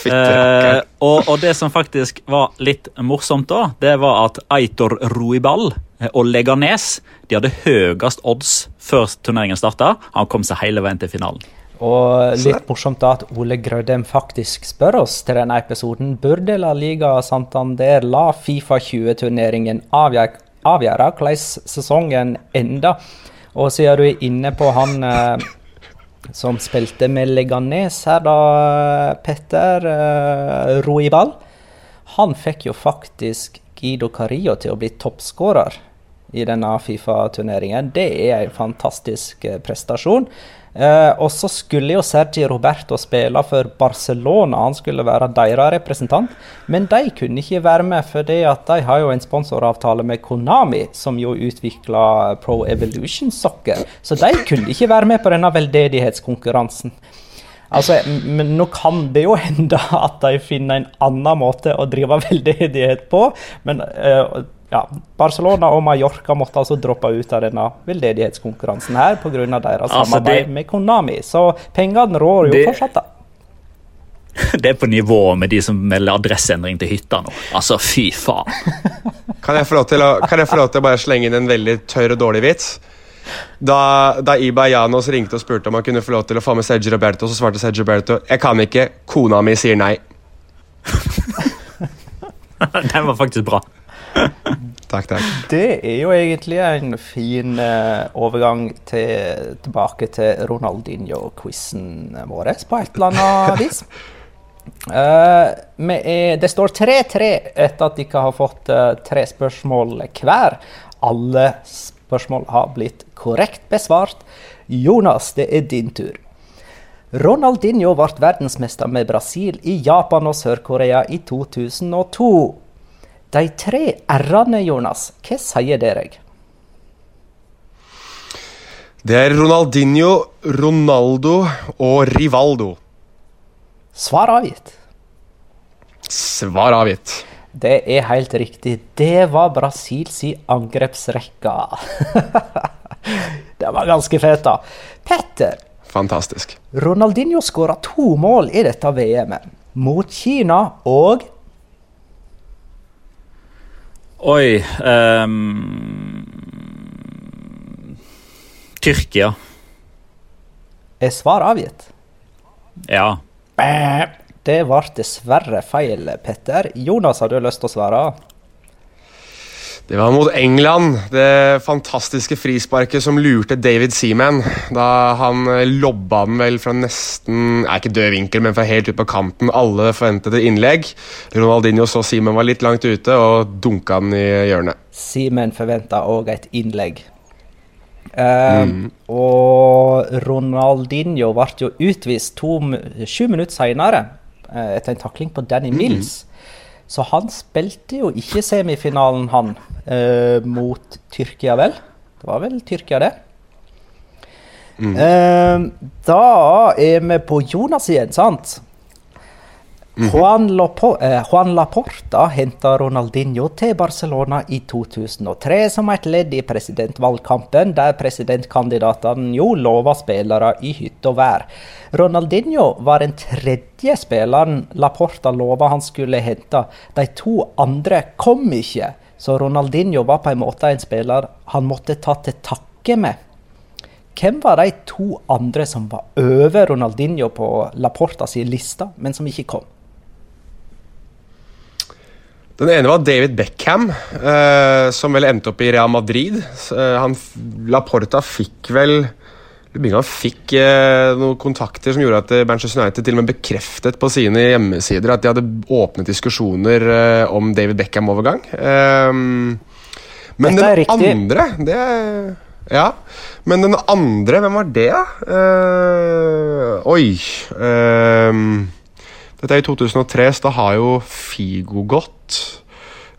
og, og, det som faktisk var litt morsomt da, det var at Eitor Ruibal og Leganes de hadde høyest odds før turneringen starta. Han kom seg hele veien til finalen. Og litt morsomt da at Ole Grødem faktisk spør oss til denne episoden. Burde La Liga Santander la Fifa 20-turneringen avgjøre avgjøre hvordan sesongen ender. Og du er inne på han eh, som spilte med Leganes her, da, Petter eh, Roibal. Han fikk jo faktisk Guido Carillo til å bli toppskårer i denne Fifa-turneringen. Det er en fantastisk eh, prestasjon. Eh, og så skulle jo Sergi Roberto spille for Barcelona, han skulle være deres representant. Men de kunne ikke være med, for de har jo en sponsoravtale med Konami, som jo utvikla Pro Evolution Soccer. Så de kunne ikke være med på denne veldedighetskonkurransen. Altså, men Nå kan det jo hende at de finner en annen måte å drive veldedighet på, men uh, ja, Barcelona og Mallorca måtte altså droppe ut av denne veldedighetskonkurransen her pga. deres altså, samarbeid det, med Konami. Så pengene rår jo det, fortsatt, da. Det er på nivå med de som melder adresseendring til hytta nå. Altså, fy faen. kan, jeg få lov til å, kan jeg få lov til å bare slenge inn en veldig tørr og dårlig vits? Da, da Iba Janos ringte og spurte om han kunne få lov til å få med Sergio Roberto, så svarte Sergio Roberto jeg kan ikke, kona mi sier nei. Den var faktisk bra takk, takk. Det er jo egentlig en fin uh, overgang til, tilbake til Ronaldinho-quizen vår på et eller annet vis. Uh, er, det står 3-3 etter at dere har fått uh, tre spørsmål hver. Alle spørsmål har blitt korrekt besvart. Jonas, det er din tur. Ronaldinho ble verdensmester med Brasil i Japan og Sør-Korea i 2002. De tre r-ene, Jonas, hva sier det deg? Det er Ronaldinho, Ronaldo og Rivaldo. Svar avgitt. Svar avgitt. Det er helt riktig. Det var Brasils angrepsrekke. det var ganske fett, da. Petter. Fantastisk. Ronaldinho skåra to mål i dette VM-et. Mot Kina og Oi um, Tyrkia. Er svar avgitt? Ja. Det ble dessverre feil, Petter. Jonas, har du lyst til å svare? Det var mot England. Det fantastiske frisparket som lurte David Seaman. Da han eh, lobba den vel fra nesten er ikke død vinkel, men fra helt ut på kanten. Alle forventet et innlegg. Ronaldinho så Seaman var litt langt ute og dunka den i hjørnet. Seaman forventa òg et innlegg. Eh, Og Ronaldinho ble jo utvist to, sju minutter seinere eh, etter en takling på Danny Mills. Så han spilte jo ikke semifinalen, han, eh, mot Tyrkia, vel? Det var vel Tyrkia, det? Eh, da er vi på Jonas igjen, sant? Juan, Lapo eh, Juan Laporta henta Ronaldinho til Barcelona i 2003 som et ledd i presidentvalgkampen, der presidentkandidatene jo lova spillere i hytte og vær. Ronaldinho var den tredje spilleren Laporta lova han skulle hente. De to andre kom ikke, så Ronaldinho var på en måte en spiller han måtte ta til takke med. Hvem var de to andre som var over Ronaldinho på Laporta sin liste, men som ikke kom? Den ene var David Beckham, eh, som vel endte opp i Real Madrid. Eh, han, Laporta fikk vel Han fikk eh, noen kontakter som gjorde at eh, Manchester United til og med bekreftet på sine hjemmesider at de hadde åpnet diskusjoner eh, om David Beckham-overgang. Ehm, men den riktig. andre det, Ja. Men den andre, hvem var det, da? Eh, oi ehm, Dette er i 2003, så da har jo Figo gått.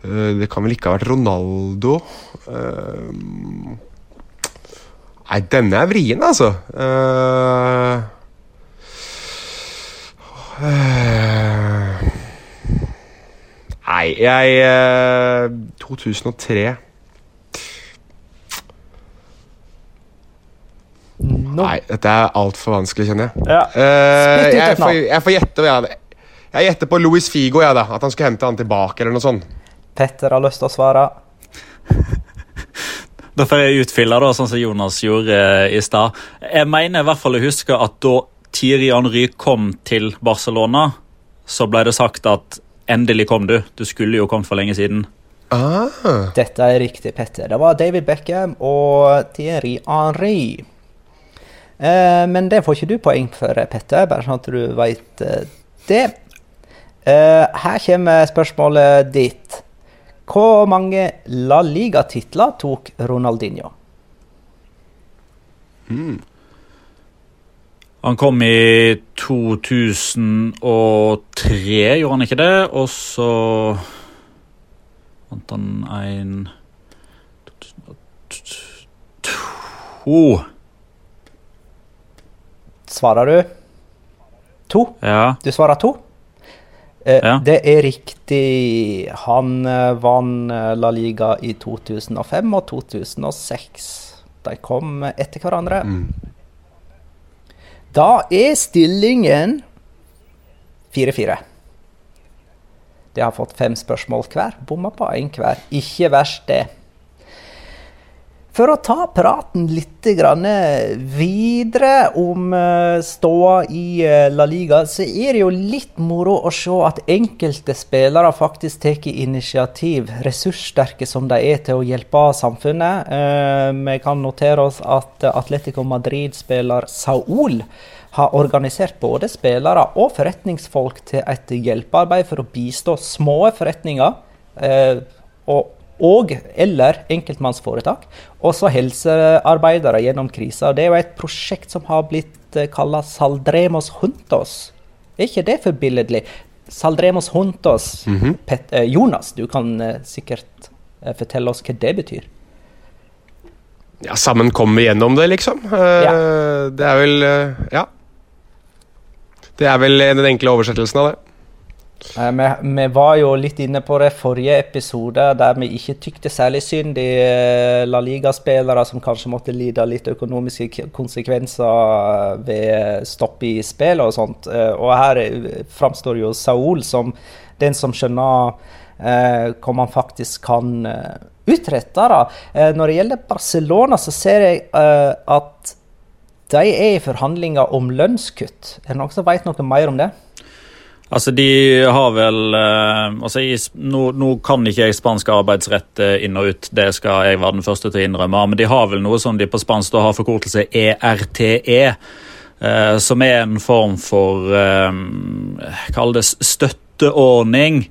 Eh, det kan vel ikke ha vært Ronaldo. Ehm, Nei, denne er vrien, altså. Eh, eh, Nei, jeg eh, 2003 No. Nei, dette er altfor vanskelig, kjenner jeg. Ja. Uh, jeg, får, jeg får gjette. Jeg, jeg gjetter på Louis Figo, jeg, da. At han skulle hente han tilbake, eller noe sånt. Petter har lyst til å svare. Da får jeg utfylle, da, sånn som Jonas gjorde eh, i stad. Jeg mener i hvert fall å huske at da Thierry Henry kom til Barcelona, så ble det sagt at endelig kom du. Du skulle jo kommet for lenge siden. Ah. Dette er riktig, Petter. Det var David Beckham og Thierry Henry. Eh, men det får ikke du poeng for, Petter, bare sånn at du veit eh, det. Eh, her kommer spørsmålet ditt. Hvor mange La Liga-titler tok Ronaldinho? Han kom i 2003, gjorde han ikke det? Og så vant han en To. Svarer du? To? Ja. Du svarer to? Eh, Ja. Det er riktig. Han eh, vant eh, La Liga i 2005 og 2006. De kom etter hverandre. Da er stillingen 4-4. De har fått fem spørsmål hver. Bomma på én hver. Ikke verst, det. For å ta praten litt videre om eh, ståa i eh, La Liga, så er det jo litt moro å se at enkelte spillere faktisk tar initiativ, ressurssterke som de er til å hjelpe samfunnet. Eh, Vi kan notere oss at Atletico Madrid-spiller Saul har organisert både spillere og forretningsfolk til et hjelpearbeid for å bistå små forretninger. og og eller enkeltmannsforetak. Også helsearbeidere gjennom krisa. Det er jo et prosjekt som har blitt uh, kalla Saldremos Huntos. Er ikke det forbilledlig? Saldremos Juntos. Pet, eh, Jonas, du kan eh, sikkert eh, fortelle oss hva det betyr. Ja, sammen kommer vi gjennom det, liksom. Ja. Det er vel eh, Ja. Det er vel den enkle oversettelsen av det. Eh, Vi, vi var jo litt inne på det forrige episode, der vi ikke tykte særlig synd i eh, La Liga-spillere som kanskje måtte lide litt økonomiske konsekvenser eh, ved stopp i spillet og sånt. Eh, Og her eh, framstår jo Saul som den som skjønner hva man faktisk kan utrette. Da. når det gjelder Barcelona, så ser jeg at de er i forhandlinger om lønnskutt. Er det noen som vet noe mer om det? Altså, De har vel eh, altså, nå, nå, kan ikke jeg spansk arbeidsrett eh, inn og ut, det skal jeg være den første til å innrømme. Men de har vel noe som de på spansk har forkortelse ERTE. Eh, som er en form for Kall det støtteordning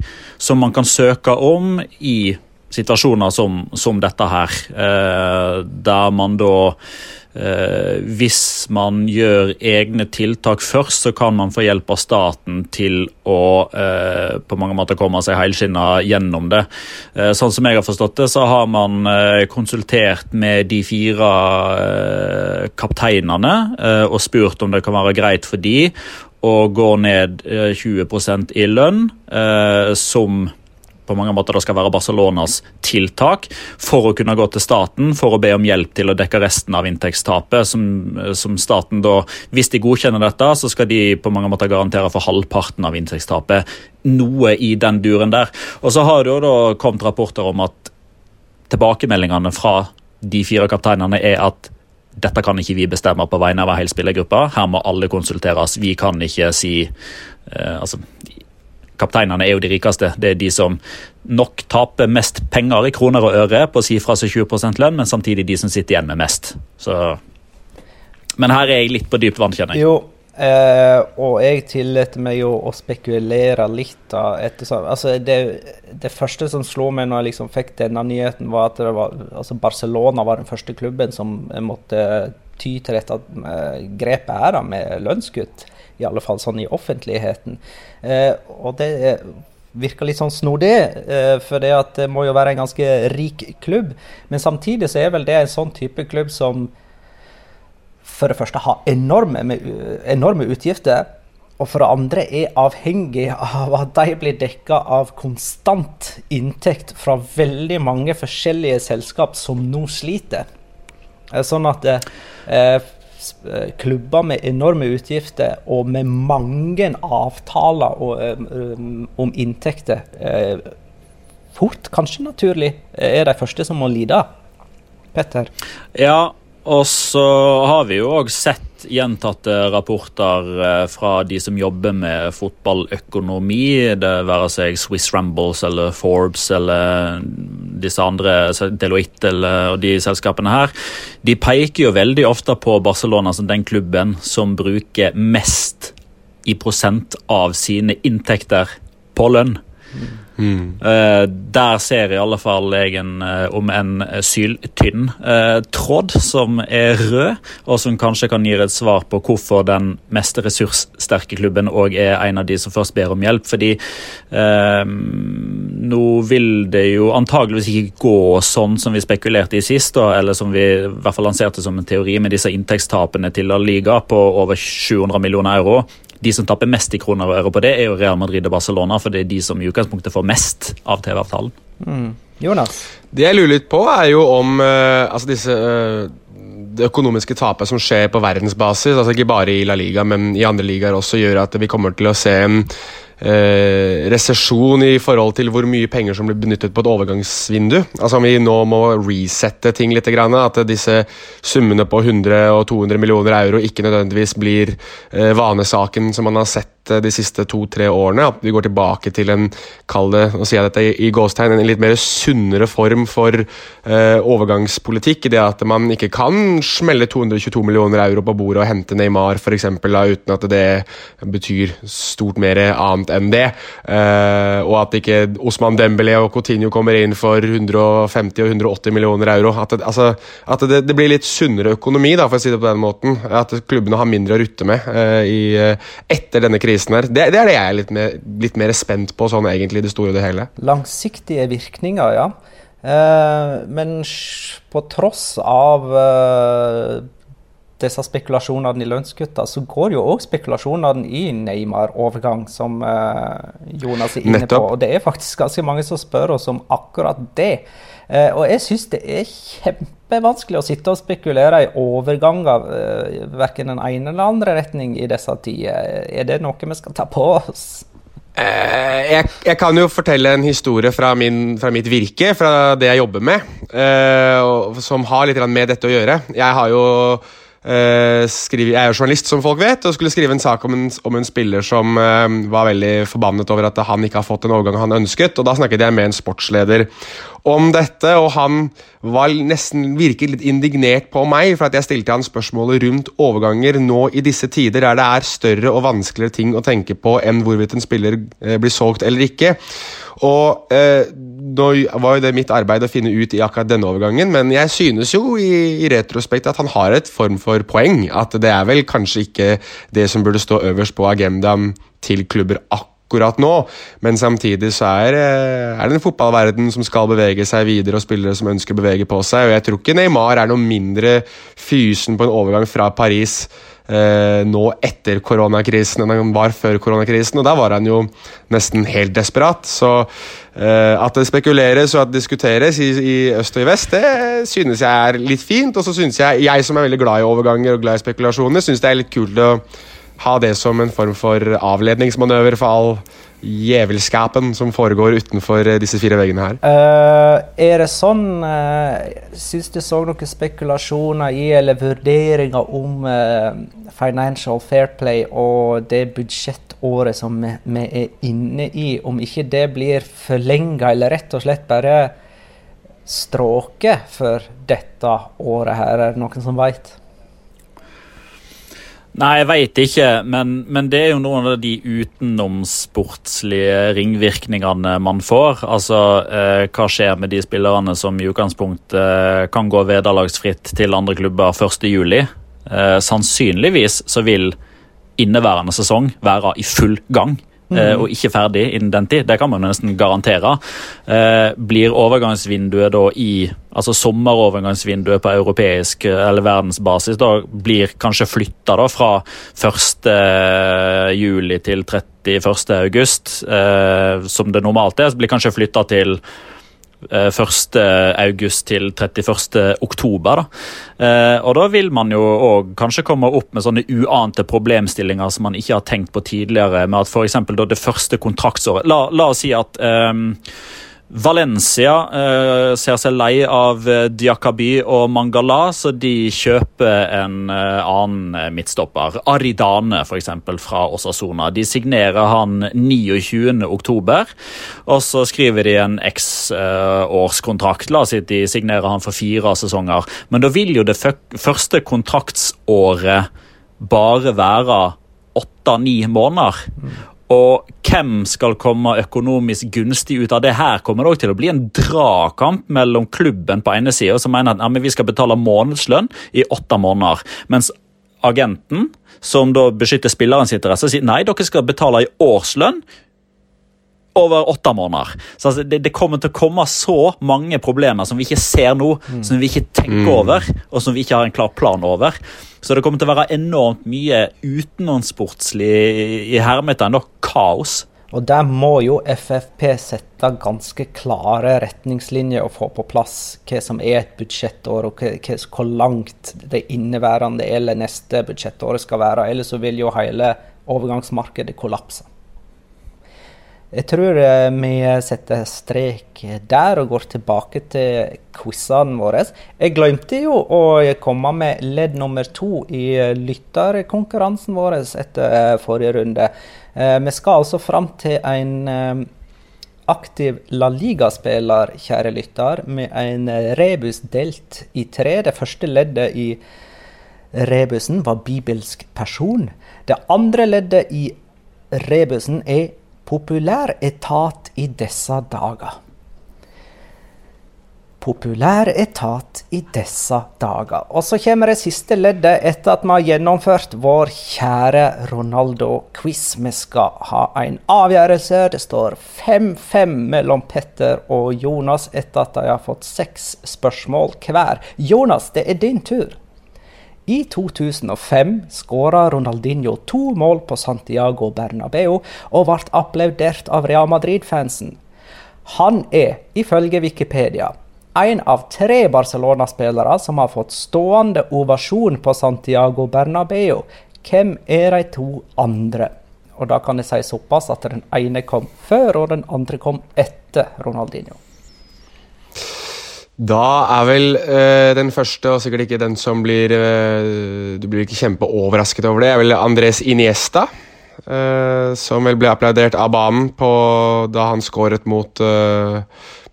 som man kan søke om i situasjoner som, som dette her. Der man da hvis man gjør egne tiltak først, så kan man få hjelp av staten til å eh, på mange måter komme seg helskinna gjennom det. Eh, sånn som jeg har forstått det, så har man eh, konsultert med de fire eh, kapteinene eh, og spurt om det kan være greit for de å gå ned 20% i lønn, som på mange måter det skal være Barcelonas tiltak for å kunne gå til staten for å be om hjelp til å dekke resten av inntektstapet. Som, som staten da, Hvis de godkjenner dette, så skal de på mange måter garantere for halvparten av inntektstapet. Noe i den duren der. Og så har det jo da kommet rapporter om at tilbakemeldingene fra de fire kapteinene er at dette kan ikke vi bestemme på vegne av hele spillergruppa. Her må alle konsulteres. Vi kan ikke si eh, altså, Kapteinene er jo de rikeste. Det er de som nok taper mest penger i kroner og øre på å si fra seg 20 lønn, men samtidig de som sitter igjen med mest. Så. Men her er jeg litt på dypt vann, kjenner jeg. Jo, eh, og jeg tillater meg jo å spekulere litt. da, Ettersom, altså det, det, første som slo meg når jeg liksom fikk denne nyheten, var at var, altså Barcelona var den første klubben som måtte ty til dette eh, grepet her da, med lønnskutt i alle fall sånn i offentligheten. Eh, og det virker litt sånn snodig, eh, for det, det må jo være en ganske rik klubb. Men samtidig så er vel det en sånn type klubb som for det første har enorme, enorme utgifter. Og for det andre er avhengig av at de blir dekka av konstant inntekt fra veldig mange forskjellige selskap som nå sliter. Eh, sånn at eh, Eh, klubber med enorme utgifter og med mange avtaler og, um, om inntekter uh, fort, kanskje naturlig, er de første som må lide. Petter? Ja, og så har vi jo òg sett gjentatte rapporter eh, fra de som jobber med fotballøkonomi, det være seg Swiss Rambles eller Forbes eller disse andre, Deloitte eller, de selskapene her. De peker jo veldig ofte på Barcelona som den klubben som bruker mest i prosent av sine inntekter på lønn. Uh, der ser i alle fall jeg en, uh, om en syltynn uh, tråd som er rød, og som kanskje kan gi et svar på hvorfor den mest ressurssterke klubben òg er en av de som først ber om hjelp. Fordi nå vil det jo antageligvis ikke gå sånn som vi spekulerte i sist, da, eller som vi i hvert fall lanserte som en teori med disse inntektstapene til La Liga på over 700 millioner euro de som taper mest i kroner og øre på det, er jo Real Madrid og Barcelona, for det er de som i utgangspunktet får mest av TV-avtalen. Mm. Jonas? Det jeg lurer litt på, er jo om uh, altså disse uh, det økonomiske tapet som skjer på verdensbasis, altså ikke bare i La Liga, men i andre ligaer også, gjør at vi kommer til å se en eh, resesjon i forhold til hvor mye penger som blir benyttet på et overgangsvindu. Altså Om vi nå må resette ting litt, at disse summene på 100 og 200 millioner euro ikke nødvendigvis blir eh, vanesaken som man har sett Eh, de siste to-tre årene. At vi går tilbake til en kall det, nå sier jeg dette i, gåstegn, en litt mer sunnere form for eh, overgangspolitikk. i Det at man ikke kan smelle 222 millioner euro på bordet og hente Neymar for eksempel, da, uten at det betyr stort mer annet enn det. Eh, og at ikke Osman Dembélé og Coutinho kommer inn for 150 og 180 millioner euro. At, det, altså, at det, det, blir litt sunnere økonomi, da, for å si det på den måten. At klubbene har mindre å rutte med eh, i, etter denne krisen prisen her. Det, det er det jeg er litt mer, litt mer, spent på, sånn egentlig, det store og det hele. Langsiktige virkninger, ja. Eh, men på tross av eh, disse spekulasjonene i lønnskutta, så går jo òg spekulasjonene i Neymar-overgang, som eh, Jonas er inne Nettopp. på. Og det er faktisk ganske mange som spør oss om akkurat det. Eh, og jeg syns det er kjempevanskelig å sitte og spekulere i overganger uh, verken den ene eller andre retning i disse tider. Er det noe vi skal ta på oss? Eh, jeg, jeg, kan jo fortelle en historie fra, min, fra, mitt virke, fra det jeg jobber med, som har litt med dette å gjøre. Jeg har jo uh, skrive, Jeg er jo journalist, som folk vet, og skulle skrive en sak om en, om en spiller som uh, var veldig forbannet over at han ikke har fått den overgangen han ønsket. og Da snakket jeg med en sportsleder om dette, og han var nesten virket litt indignert på meg for at jeg stilte han spørsmålet rundt overganger nå i disse tider der det er større og vanskeligere ting å tenke på enn hvorvidt en spiller uh, blir solgt eller ikke. Og eh, Nå var jo det mitt arbeid å finne ut i akkurat denne overgangen, men jeg synes jo i, i retrospekt at han har et form for poeng. At det er vel kanskje ikke det som burde stå øverst på agendaen til klubber akkurat nå, men samtidig så er, eh, er det en fotballverden som skal bevege seg videre, og spillere som ønsker å bevege på seg. og Jeg tror ikke Neymar er noe mindre fysen på en overgang fra Paris eh, nå etter koronakrisen enn han var før koronakrisen, og da var han jo nesten helt desperat. Så eh, at det spekuleres og at det diskuteres i, i, øst og i vest, det synes jeg er litt fint. Og så synes jeg, jeg som er veldig glad i overganger og glad i spekulasjoner, synes det er litt kult å ha det som en form for avledningsmanøver for all djevelskapen som foregår utenfor eh, disse fire veggene her. Uh, er det sånn uh, Syns du så noen spekulasjoner i eller vurderinger om uh, Financial Fair Play og det budsjettåret som vi, vi er inne i, om ikke det blir forlenga eller rett og slett bare stråket for dette året her? Er det noen som veit? Nei, jeg veit ikke, men, men, det er jo noen av de utenomsportslige ringvirkningene man får. Altså, eh, hva skjer med de spillerne som i utgangspunktet eh, kan gå vederlagsfritt til andre klubber 1.7? Eh, sannsynligvis så vil inneværende sesong være i full gang. Mm. og ikke ferdig innen den tid. Det kan man nesten garantere. Eh, blir overgangsvinduet da i Altså sommerovergangsvinduet på europeisk eller verdensbasis da blir kanskje flytta fra 1. juli til 31. august, som det normalt er. Så blir kanskje flytta til 1. Eh, til 31. oktober. Da. Eh, og da vil man jo òg kanskje komme opp med sånne uante problemstillinger som man ikke har tenkt på tidligere, med at f.eks. det første kontraktsåret La, la oss si at um, Valencia eh, ser seg lei av uh, Diakaby og Mangala, så de kjøper en eh, annen midtstopper. Aridane, f.eks., fra Osasona. De signerer han 29.10, og så skriver de en X-årskontrakt. La oss si de signerer han for fire sesonger. Men da vil jo det første kontraktsåret bare være åtte-ni måneder. Mm. Og hvem skal komme økonomisk gunstig ut av det? Her kommer det til å bli en dragkamp mellom klubben på ene sida, som mener at ja, vi skal betale månedslønn i åtte måneder. Mens agenten, som da beskytter spillerens interesse, sier nei, dere skal betale i årslønn over åtte måneder. Så altså, det, det, kommer til å komme så mange problemer som vi ikke ser nå, mm. som vi ikke tenker mm. over, og som vi ikke har en klar plan over. Så det kommer til å være enormt mye utenomsportslig i hermetegn kaos. Og der må jo FFP sette ganske klare retningslinjer og få på plass hva som er et budsjettår, og hva, hvor langt det inneværende eller neste budsjettåret skal være. Ellers så vil jo hele overgangsmarkedet kollapse. Jeg tror eh, vi setter strek der og går tilbake til quizene våre. Jeg glemte jo å komme med ledd nummer to i lytterkonkurransen vår etter eh, forrige runde. Eh, vi skal altså fram til en aktiv La Liga-spiller, kjære lytter, med en rebus delt i tre. Det første leddet i rebusen var bibelsk person. Det andre leddet i rebusen er populær etat i disse dager. Populær etat i disse dager. Og så kommer det siste leddet etter at vi har gjennomført vår kjære Ronaldo-quiz. Vi skal ha en avgjørelse. Det står 5-5 mellom Petter og Jonas etter at de har fått seks spørsmål hver. Jonas, det er din tur. I 2005 skåra Ronaldinho to mål på Santiago Bernabeu og ble applaudert av Real Madrid-fansen. Han er, ifølge Wikipedia, en av tre Barcelona-spillere som har fått stående ovasjon på Santiago Bernabeu. Hvem er de to andre? Og da kan jeg si såpass at den ene kom før, og den andre kom etter Ronaldinho. Da er vel øh, den første, og sikkert ikke den som blir øh, Du blir ikke kjempeoverrasket over det, er vel Andres Iniesta. øh, som vel ble applaudert av banen på, da han skåret mot,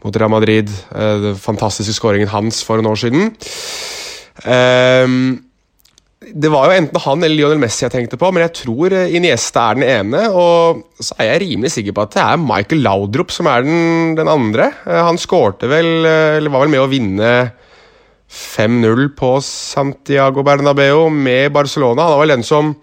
mot Real Madrid. den fantastiske skåringen hans for noen år siden. Ehm, det var jo enten han eller Lionel Messi jeg tenkte på, men jeg tror eh, Iniesta er den ene. Og så er jeg rimelig sikker på at det er Michael Laudrup som er den, den andre. Eh, Han skårte vel, eh, eller var vel med å vinne 5-0 på Santiago Bernabeu med Barcelona. Han var vel den som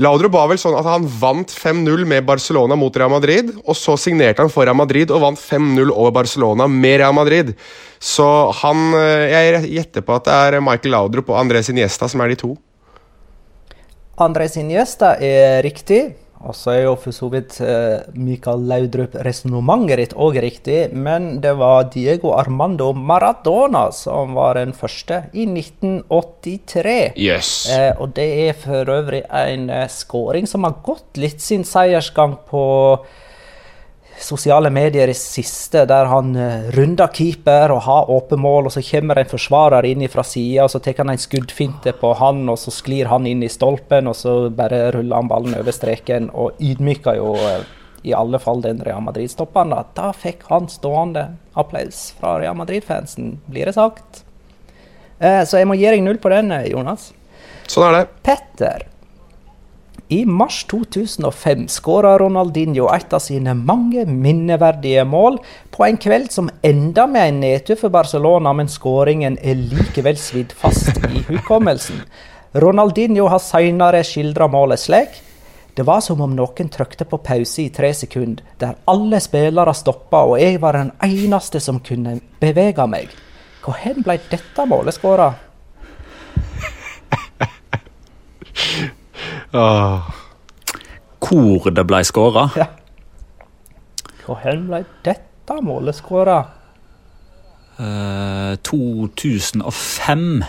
Laudrup var vel sånn at han vant 5-0 med Barcelona mot Real Madrid, og så signerte han for Real Madrid og vant 5-0 over Barcelona med Real Madrid. Så han Jeg gjetter på at det er Michael Laudrup og Andres Iniesta som er de to. Andres gjester er riktig. Og så er jo for så vidt eh, Mikael Laudrup-resonnementet ditt òg riktig, men det var Diego Armando Maradona som var den første i 1983. Yes. Eh, og det er for øvrig en eh, skåring som har gått litt sin seiersgang på sosiale medier i siste, der han eh, runder keeper og har åpen mål, og så kommer en forsvarer inn fra sida, og så tar han en skuddfinte på han, og så sklir han inn i stolpen, og så bare ruller han ballen over streken, og ydmyker jo eh, i alle fall den Real Madrid-stopperen. Da. da fikk han stående applaus fra Real Madrid-fansen, blir det sagt. Eh, så jeg må gi deg null på den, Jonas. Sånn er det. Petter. I mars 2005 skåra Ronaldinho et av sine mange minneverdige mål på en kveld som enda med en nedtur for Barcelona, men skåringen er likevel svidd fast i hukommelsen. Ronaldinho har senere skildra målet slik. Det var som om noen trykte på pause i tre sekunder, der alle spillere stoppa og jeg var den eneste som kunne bevege meg. Hvor ble dette målet skåra? Åh. Hvor det ble skåra? Ja. Hvor hen ble dette målet skåra? Uh, 2005.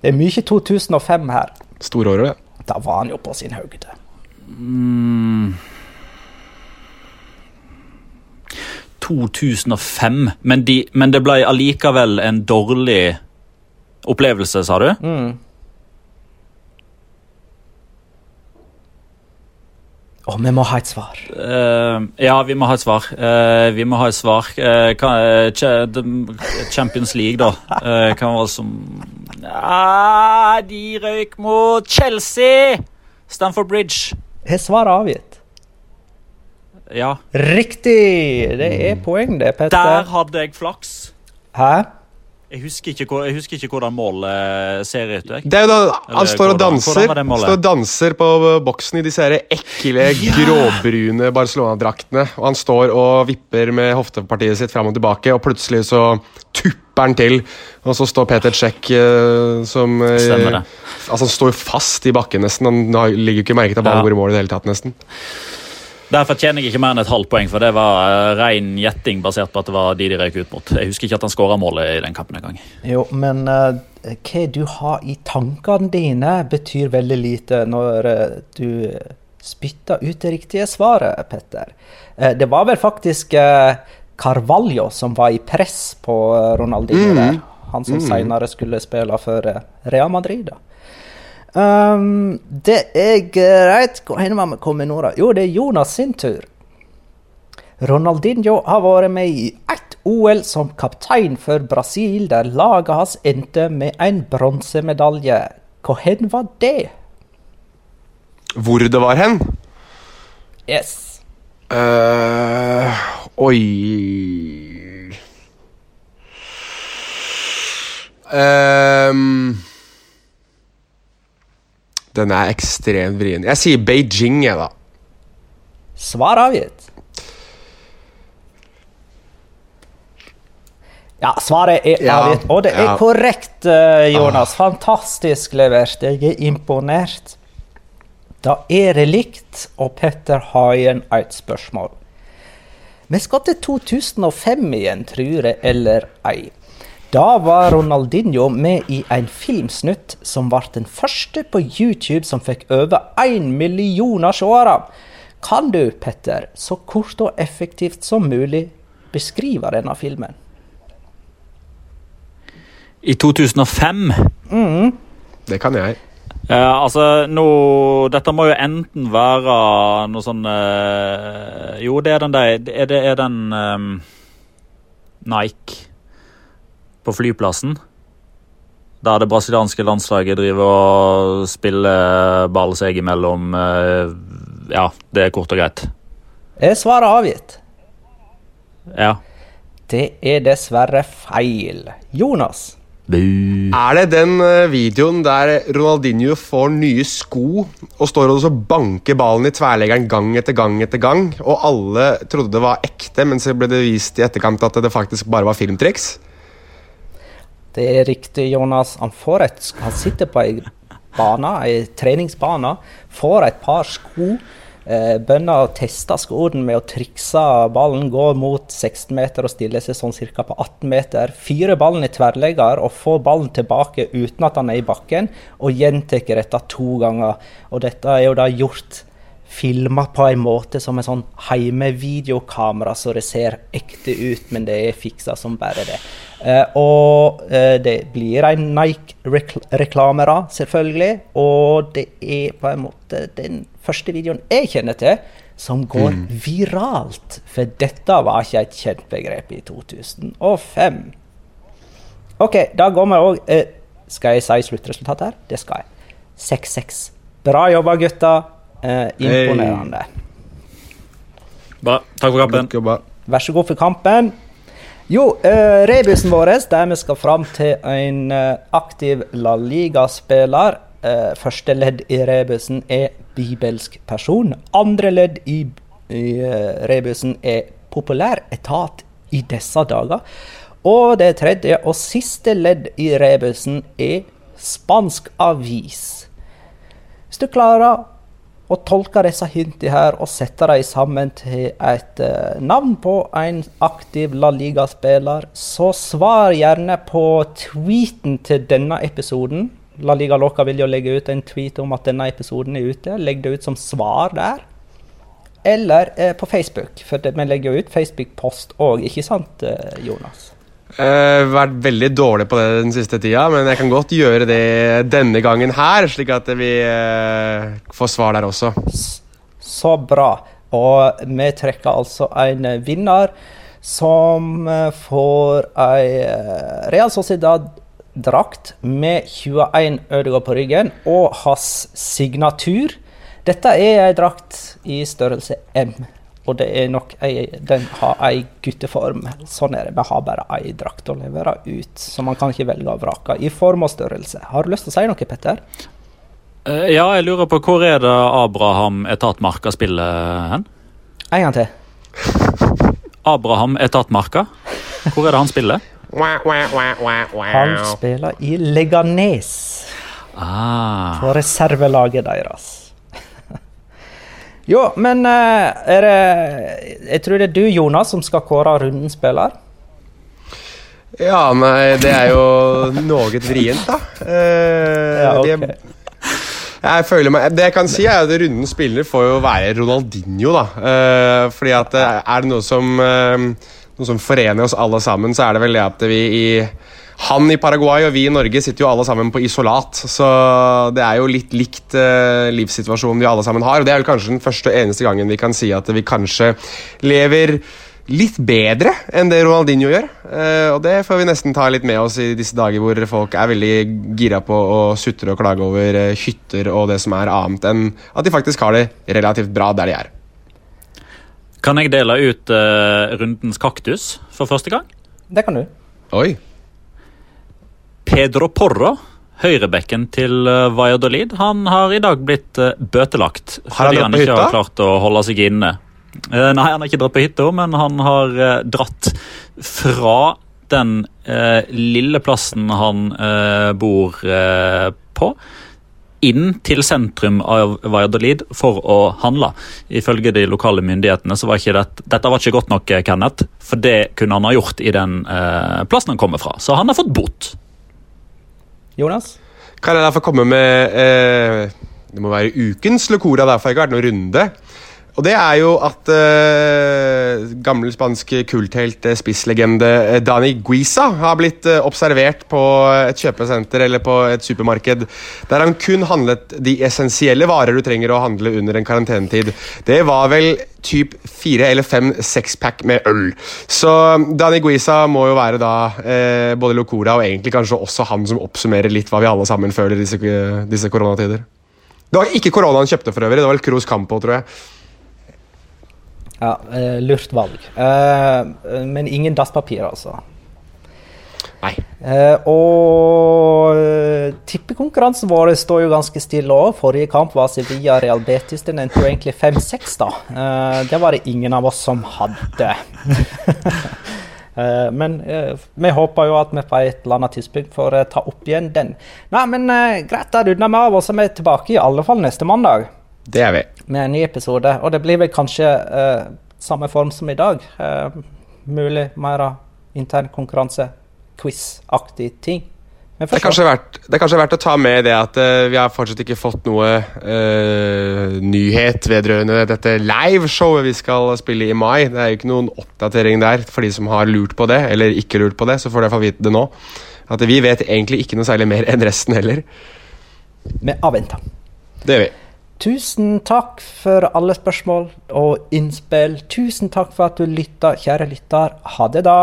Det er mye 2005 her. Storåret. Da var han jo på sin høyde. Mm. 2005. Men, de, men det ble allikevel en dårlig opplevelse, sa du? Mm. Å, vi må ha et svar. Uh, ja, vi må ha et svar. Uh, vi må ha et svar. Uh, Champions League, da. Uh, hva var det som ah, De røyk mot Chelsea! Stamford Bridge. Er svaret avgitt? Ja. Riktig! Det er poeng, det, Der hadde jeg flaks. Hæ? Jeg husker ikke, hvor- jeg husker ikke hvordan målet ser ut. Jeg. Det er jo da Han Eller står og danser? Står og danser på boksen i disse her ekle, gråbrune Barcelona-draktene. Og han står og vipper med hoftepartiet sitt fram og tilbake, og plutselig så tupper han til. Og så står Peter Czech eh, som eh, Stemmer det. Altså Han står fast i bakken nesten. Han ligger jo ikke merke til at ballen Ja. går i mål i det hele tatt, nesten. Der fortjener jeg ikke mer enn et halvt poeng, for det var eh, ren gjetting basert på at det var de de røyk ut mot. Jeg husker ikke at han skåra målet i den kampen engang. Jo, men uh, hva du har i tankene dine, betyr veldig lite når uh, du spytter ut det riktige svaret, Petter. Eh, det var vel faktisk Carvalho som var i press på Ronaldinho Ronaldinho der. Han som senere skulle spille for Real Madrid. da. Um, det er greit. Hvor hen var vi kommet nå, da? Jo, det er Jonas sin tur. Ronaldinho har vært med i ett OL som kaptein for Brasil, der laget hans endte med en bronsemedalje. Hvor hen var det? Hvor det var hen? Yes. Uh, oi Ehm, Den er ekstremt vrien. Jeg sier Beijing, jeg, da. Svar avgitt. Ja, svaret er Ja, avgitt. Og det er ja. korrekt, eh, Jonas. Fantastisk levert. Jeg er imponert. Da er det likt, og Petter har igjen et spørsmål. Vi skal til 2005 igjen, tror jeg eller ei. Da var Ronaldinho med i en filmsnutt som ble den første på YouTube som fikk over én millioner seere. Kan du, Petter, så kort og effektivt som mulig beskrive denne filmen? I 2005 mm. Det kan jeg. Uh, altså, nå Dette må jo enten være noe sånn uh, Jo, det er den der Er det er den um, Nike på flyplassen? Der det brasilianske landslaget driver og spiller ball seg imellom. Uh, ja, det er kort og greit. Er svaret avgitt? Ja. Det er dessverre feil. Jonas? Er det den eh, videoen der Ronaldinho får nye sko og står og banker ballen i tverleggeren gang etter gang etter gang, og alle trodde det var ekte, men så ble det vist i etterkant at det faktisk bare var filmtriks? Det er riktig, Jonas. Han, får et, han sitter på ei bane, ei treningsbane, får et par sko Eh, Bønder tester skoene med å trikse ballen, gå mot 16 meter og stille seg sånn ca. på 18 meter. Fyre ballen i tverrlegger og få ballen tilbake uten at han er i bakken, og gjentar dette to ganger. Og dette er jo da gjort filma på en måte som en sånn heimevideokamera, så det ser ekte ut, men det er fiksa som bare det. Eh, og eh, det blir en Nike-reklame, da, selvfølgelig. Og det er på en måte den første videoen jeg kjenner til som går mm. viralt. For dette var ikke et kjent begrep i 2005. OK, da går vi òg eh, Skal jeg si sluttresultatet her? Det skal jeg. 6-6. Bra jobba, gutter. Eh, imponerende. Hey. Bra. Takk for kampen. Vær så god for kampen. Jo, uh, rebusen vår der vi skal fram til en eh, aktiv La Liga-spiller. Uh, første ledd i rebusen er bibelsk person. Andre ledd i, i uh, rebusen er populær etat i disse dager. Og det tredje og siste ledd i rebusen er spansk avis. Hvis du klarer og tolke disse hintene her og sette dem sammen til et uh, navn på en aktiv La Liga-spiller, så svar gjerne på tweeten til denne episoden. La Liga Loca vil jo legge ut en tweet om at denne episoden er ute. Legg det ut som svar der. Eller uh, på Facebook, for vi legger jo ut Facebook-post òg, ikke sant, uh, Jonas? Uh, vært veldig dårlig på det den siste tida, men jeg kan godt gjøre det denne gangen her, slik at vi uh, får svar der også. Så bra. Og vi trekker altså en vinner som uh, får ei Real Sociedad-drakt med 21 Ødegaard på ryggen og hans signatur. Dette er ei drakt i størrelse M. Og det er nok ei, den har ei gutteform. Sånn er det. Vi har bare ei drakt å levere ut, så man kan ikke velge og vrake i form og størrelse. Har du lyst til å si noe, Petter? Uh, ja, jeg lurer på hvor er det Abraham Etatmarka spiller hen? En gang til. Abraham Etatmarka. Hvor er det han spiller? Han spiller i Leganes. Ah. På reservelaget deres. Jo, men eh, er det Jeg tror det er du, Jonas, som skal kåre rundens spiller. Ja, nei, det er jo noe vrient, da. Eh, ja, okay. jeg, jeg føler meg Det jeg kan si, er at rundens spiller får jo være Ronaldinho, da. Eh, fordi at er det noe som, uh, noe som forener oss alle sammen, så er det vel det at vi i han i Paraguay og vi i Norge sitter jo alle sammen på isolat, så det er jo litt likt uh, livssituasjonen vi alle sammen har. og Det er vel kanskje den første og eneste gangen vi kan si at vi kanskje lever litt bedre enn det Ronaldinho gjør. Uh, og det får vi nesten ta litt med oss i disse dager hvor folk er veldig gira på å sutre og klage over uh, hytter og det som er annet, enn at de faktisk har det relativt bra der de er. Kan jeg dele ut rundens kaktus for første gang? Det kan du. Oi. Pedro Porro, høyrebekken til eh, Valladolid, han har i dag blitt eh, bøtelagt fordi han, han ikke har klart å holde seg inne. Eh, nei, han har ikke dratt på hytta, men han har dratt fra den eh, lille plassen han eh, bor eh, på, inn til sentrum av Valladolid for å handle. Ifølge de lokale myndighetene så var ikke dette, dette var ikke godt nok, Kenneth, for det kunne han ha gjort i den plassen han kommer fra. Så han har fått bot. Jonas? Kan jeg derfor komme med eh, Det må være ukens Locora, har ikke vært noen runde. Og det er jo at uh, gammel spansk kulthelt, uh, spisslegende uh, Dani Guisa har blitt uh, observert på et kjøpesenter eller på et supermarked der han kun handlet de essensielle varer du trenger å handle under en karantenetid. Det var vel typ fire eller fem sexpack med øl. Så Dani Guisa må jo være da både Locora og egentlig kanskje også han som oppsummerer litt hva vi alle sammen føler disse, disse koronatider. Det var ikke korona han kjøpte, for øvrig. Det var vel Cruz Campo, tror jeg. Ja, uh, lurt valg. Uh, men ingen dasspapir, altså. Nei. Uh, og tippekonkurransen vår står jo ganske stille òg. Forrige kamp var Sevilla Real Betis. Den endte jo egentlig 5-6, da. det var det ingen av oss som hadde. men vi håper jo at vi på et eller annet tidspunkt får ta opp igjen den. Nei, men greit, da runder vi av, og så er vi tilbake i alle fall neste mandag. Det er vi. Med en ny episode. Og det blir vel kanskje uh, samme form som i dag. Uh, mulig mer intern konkurranse, quiz-aktig ting. Det er, kanskje verdt, det er kanskje verdt å ta med det at uh, vi har fortsatt ikke fått noe uh, nyhet vedrørende dette liveshowet vi skal spille i mai. Det er jo ikke noen oppdatering der for de som har lurt på det, eller ikke lurt på det. Så får du iallfall vite det nå. At vi vet egentlig ikke noe særlig mer enn resten heller. Vi avventer. Det gjør vi. Tusen takk for alle spørsmål og innspill. Tusen takk for at du lytta, kjære lytter. Ha det, da.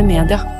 Media.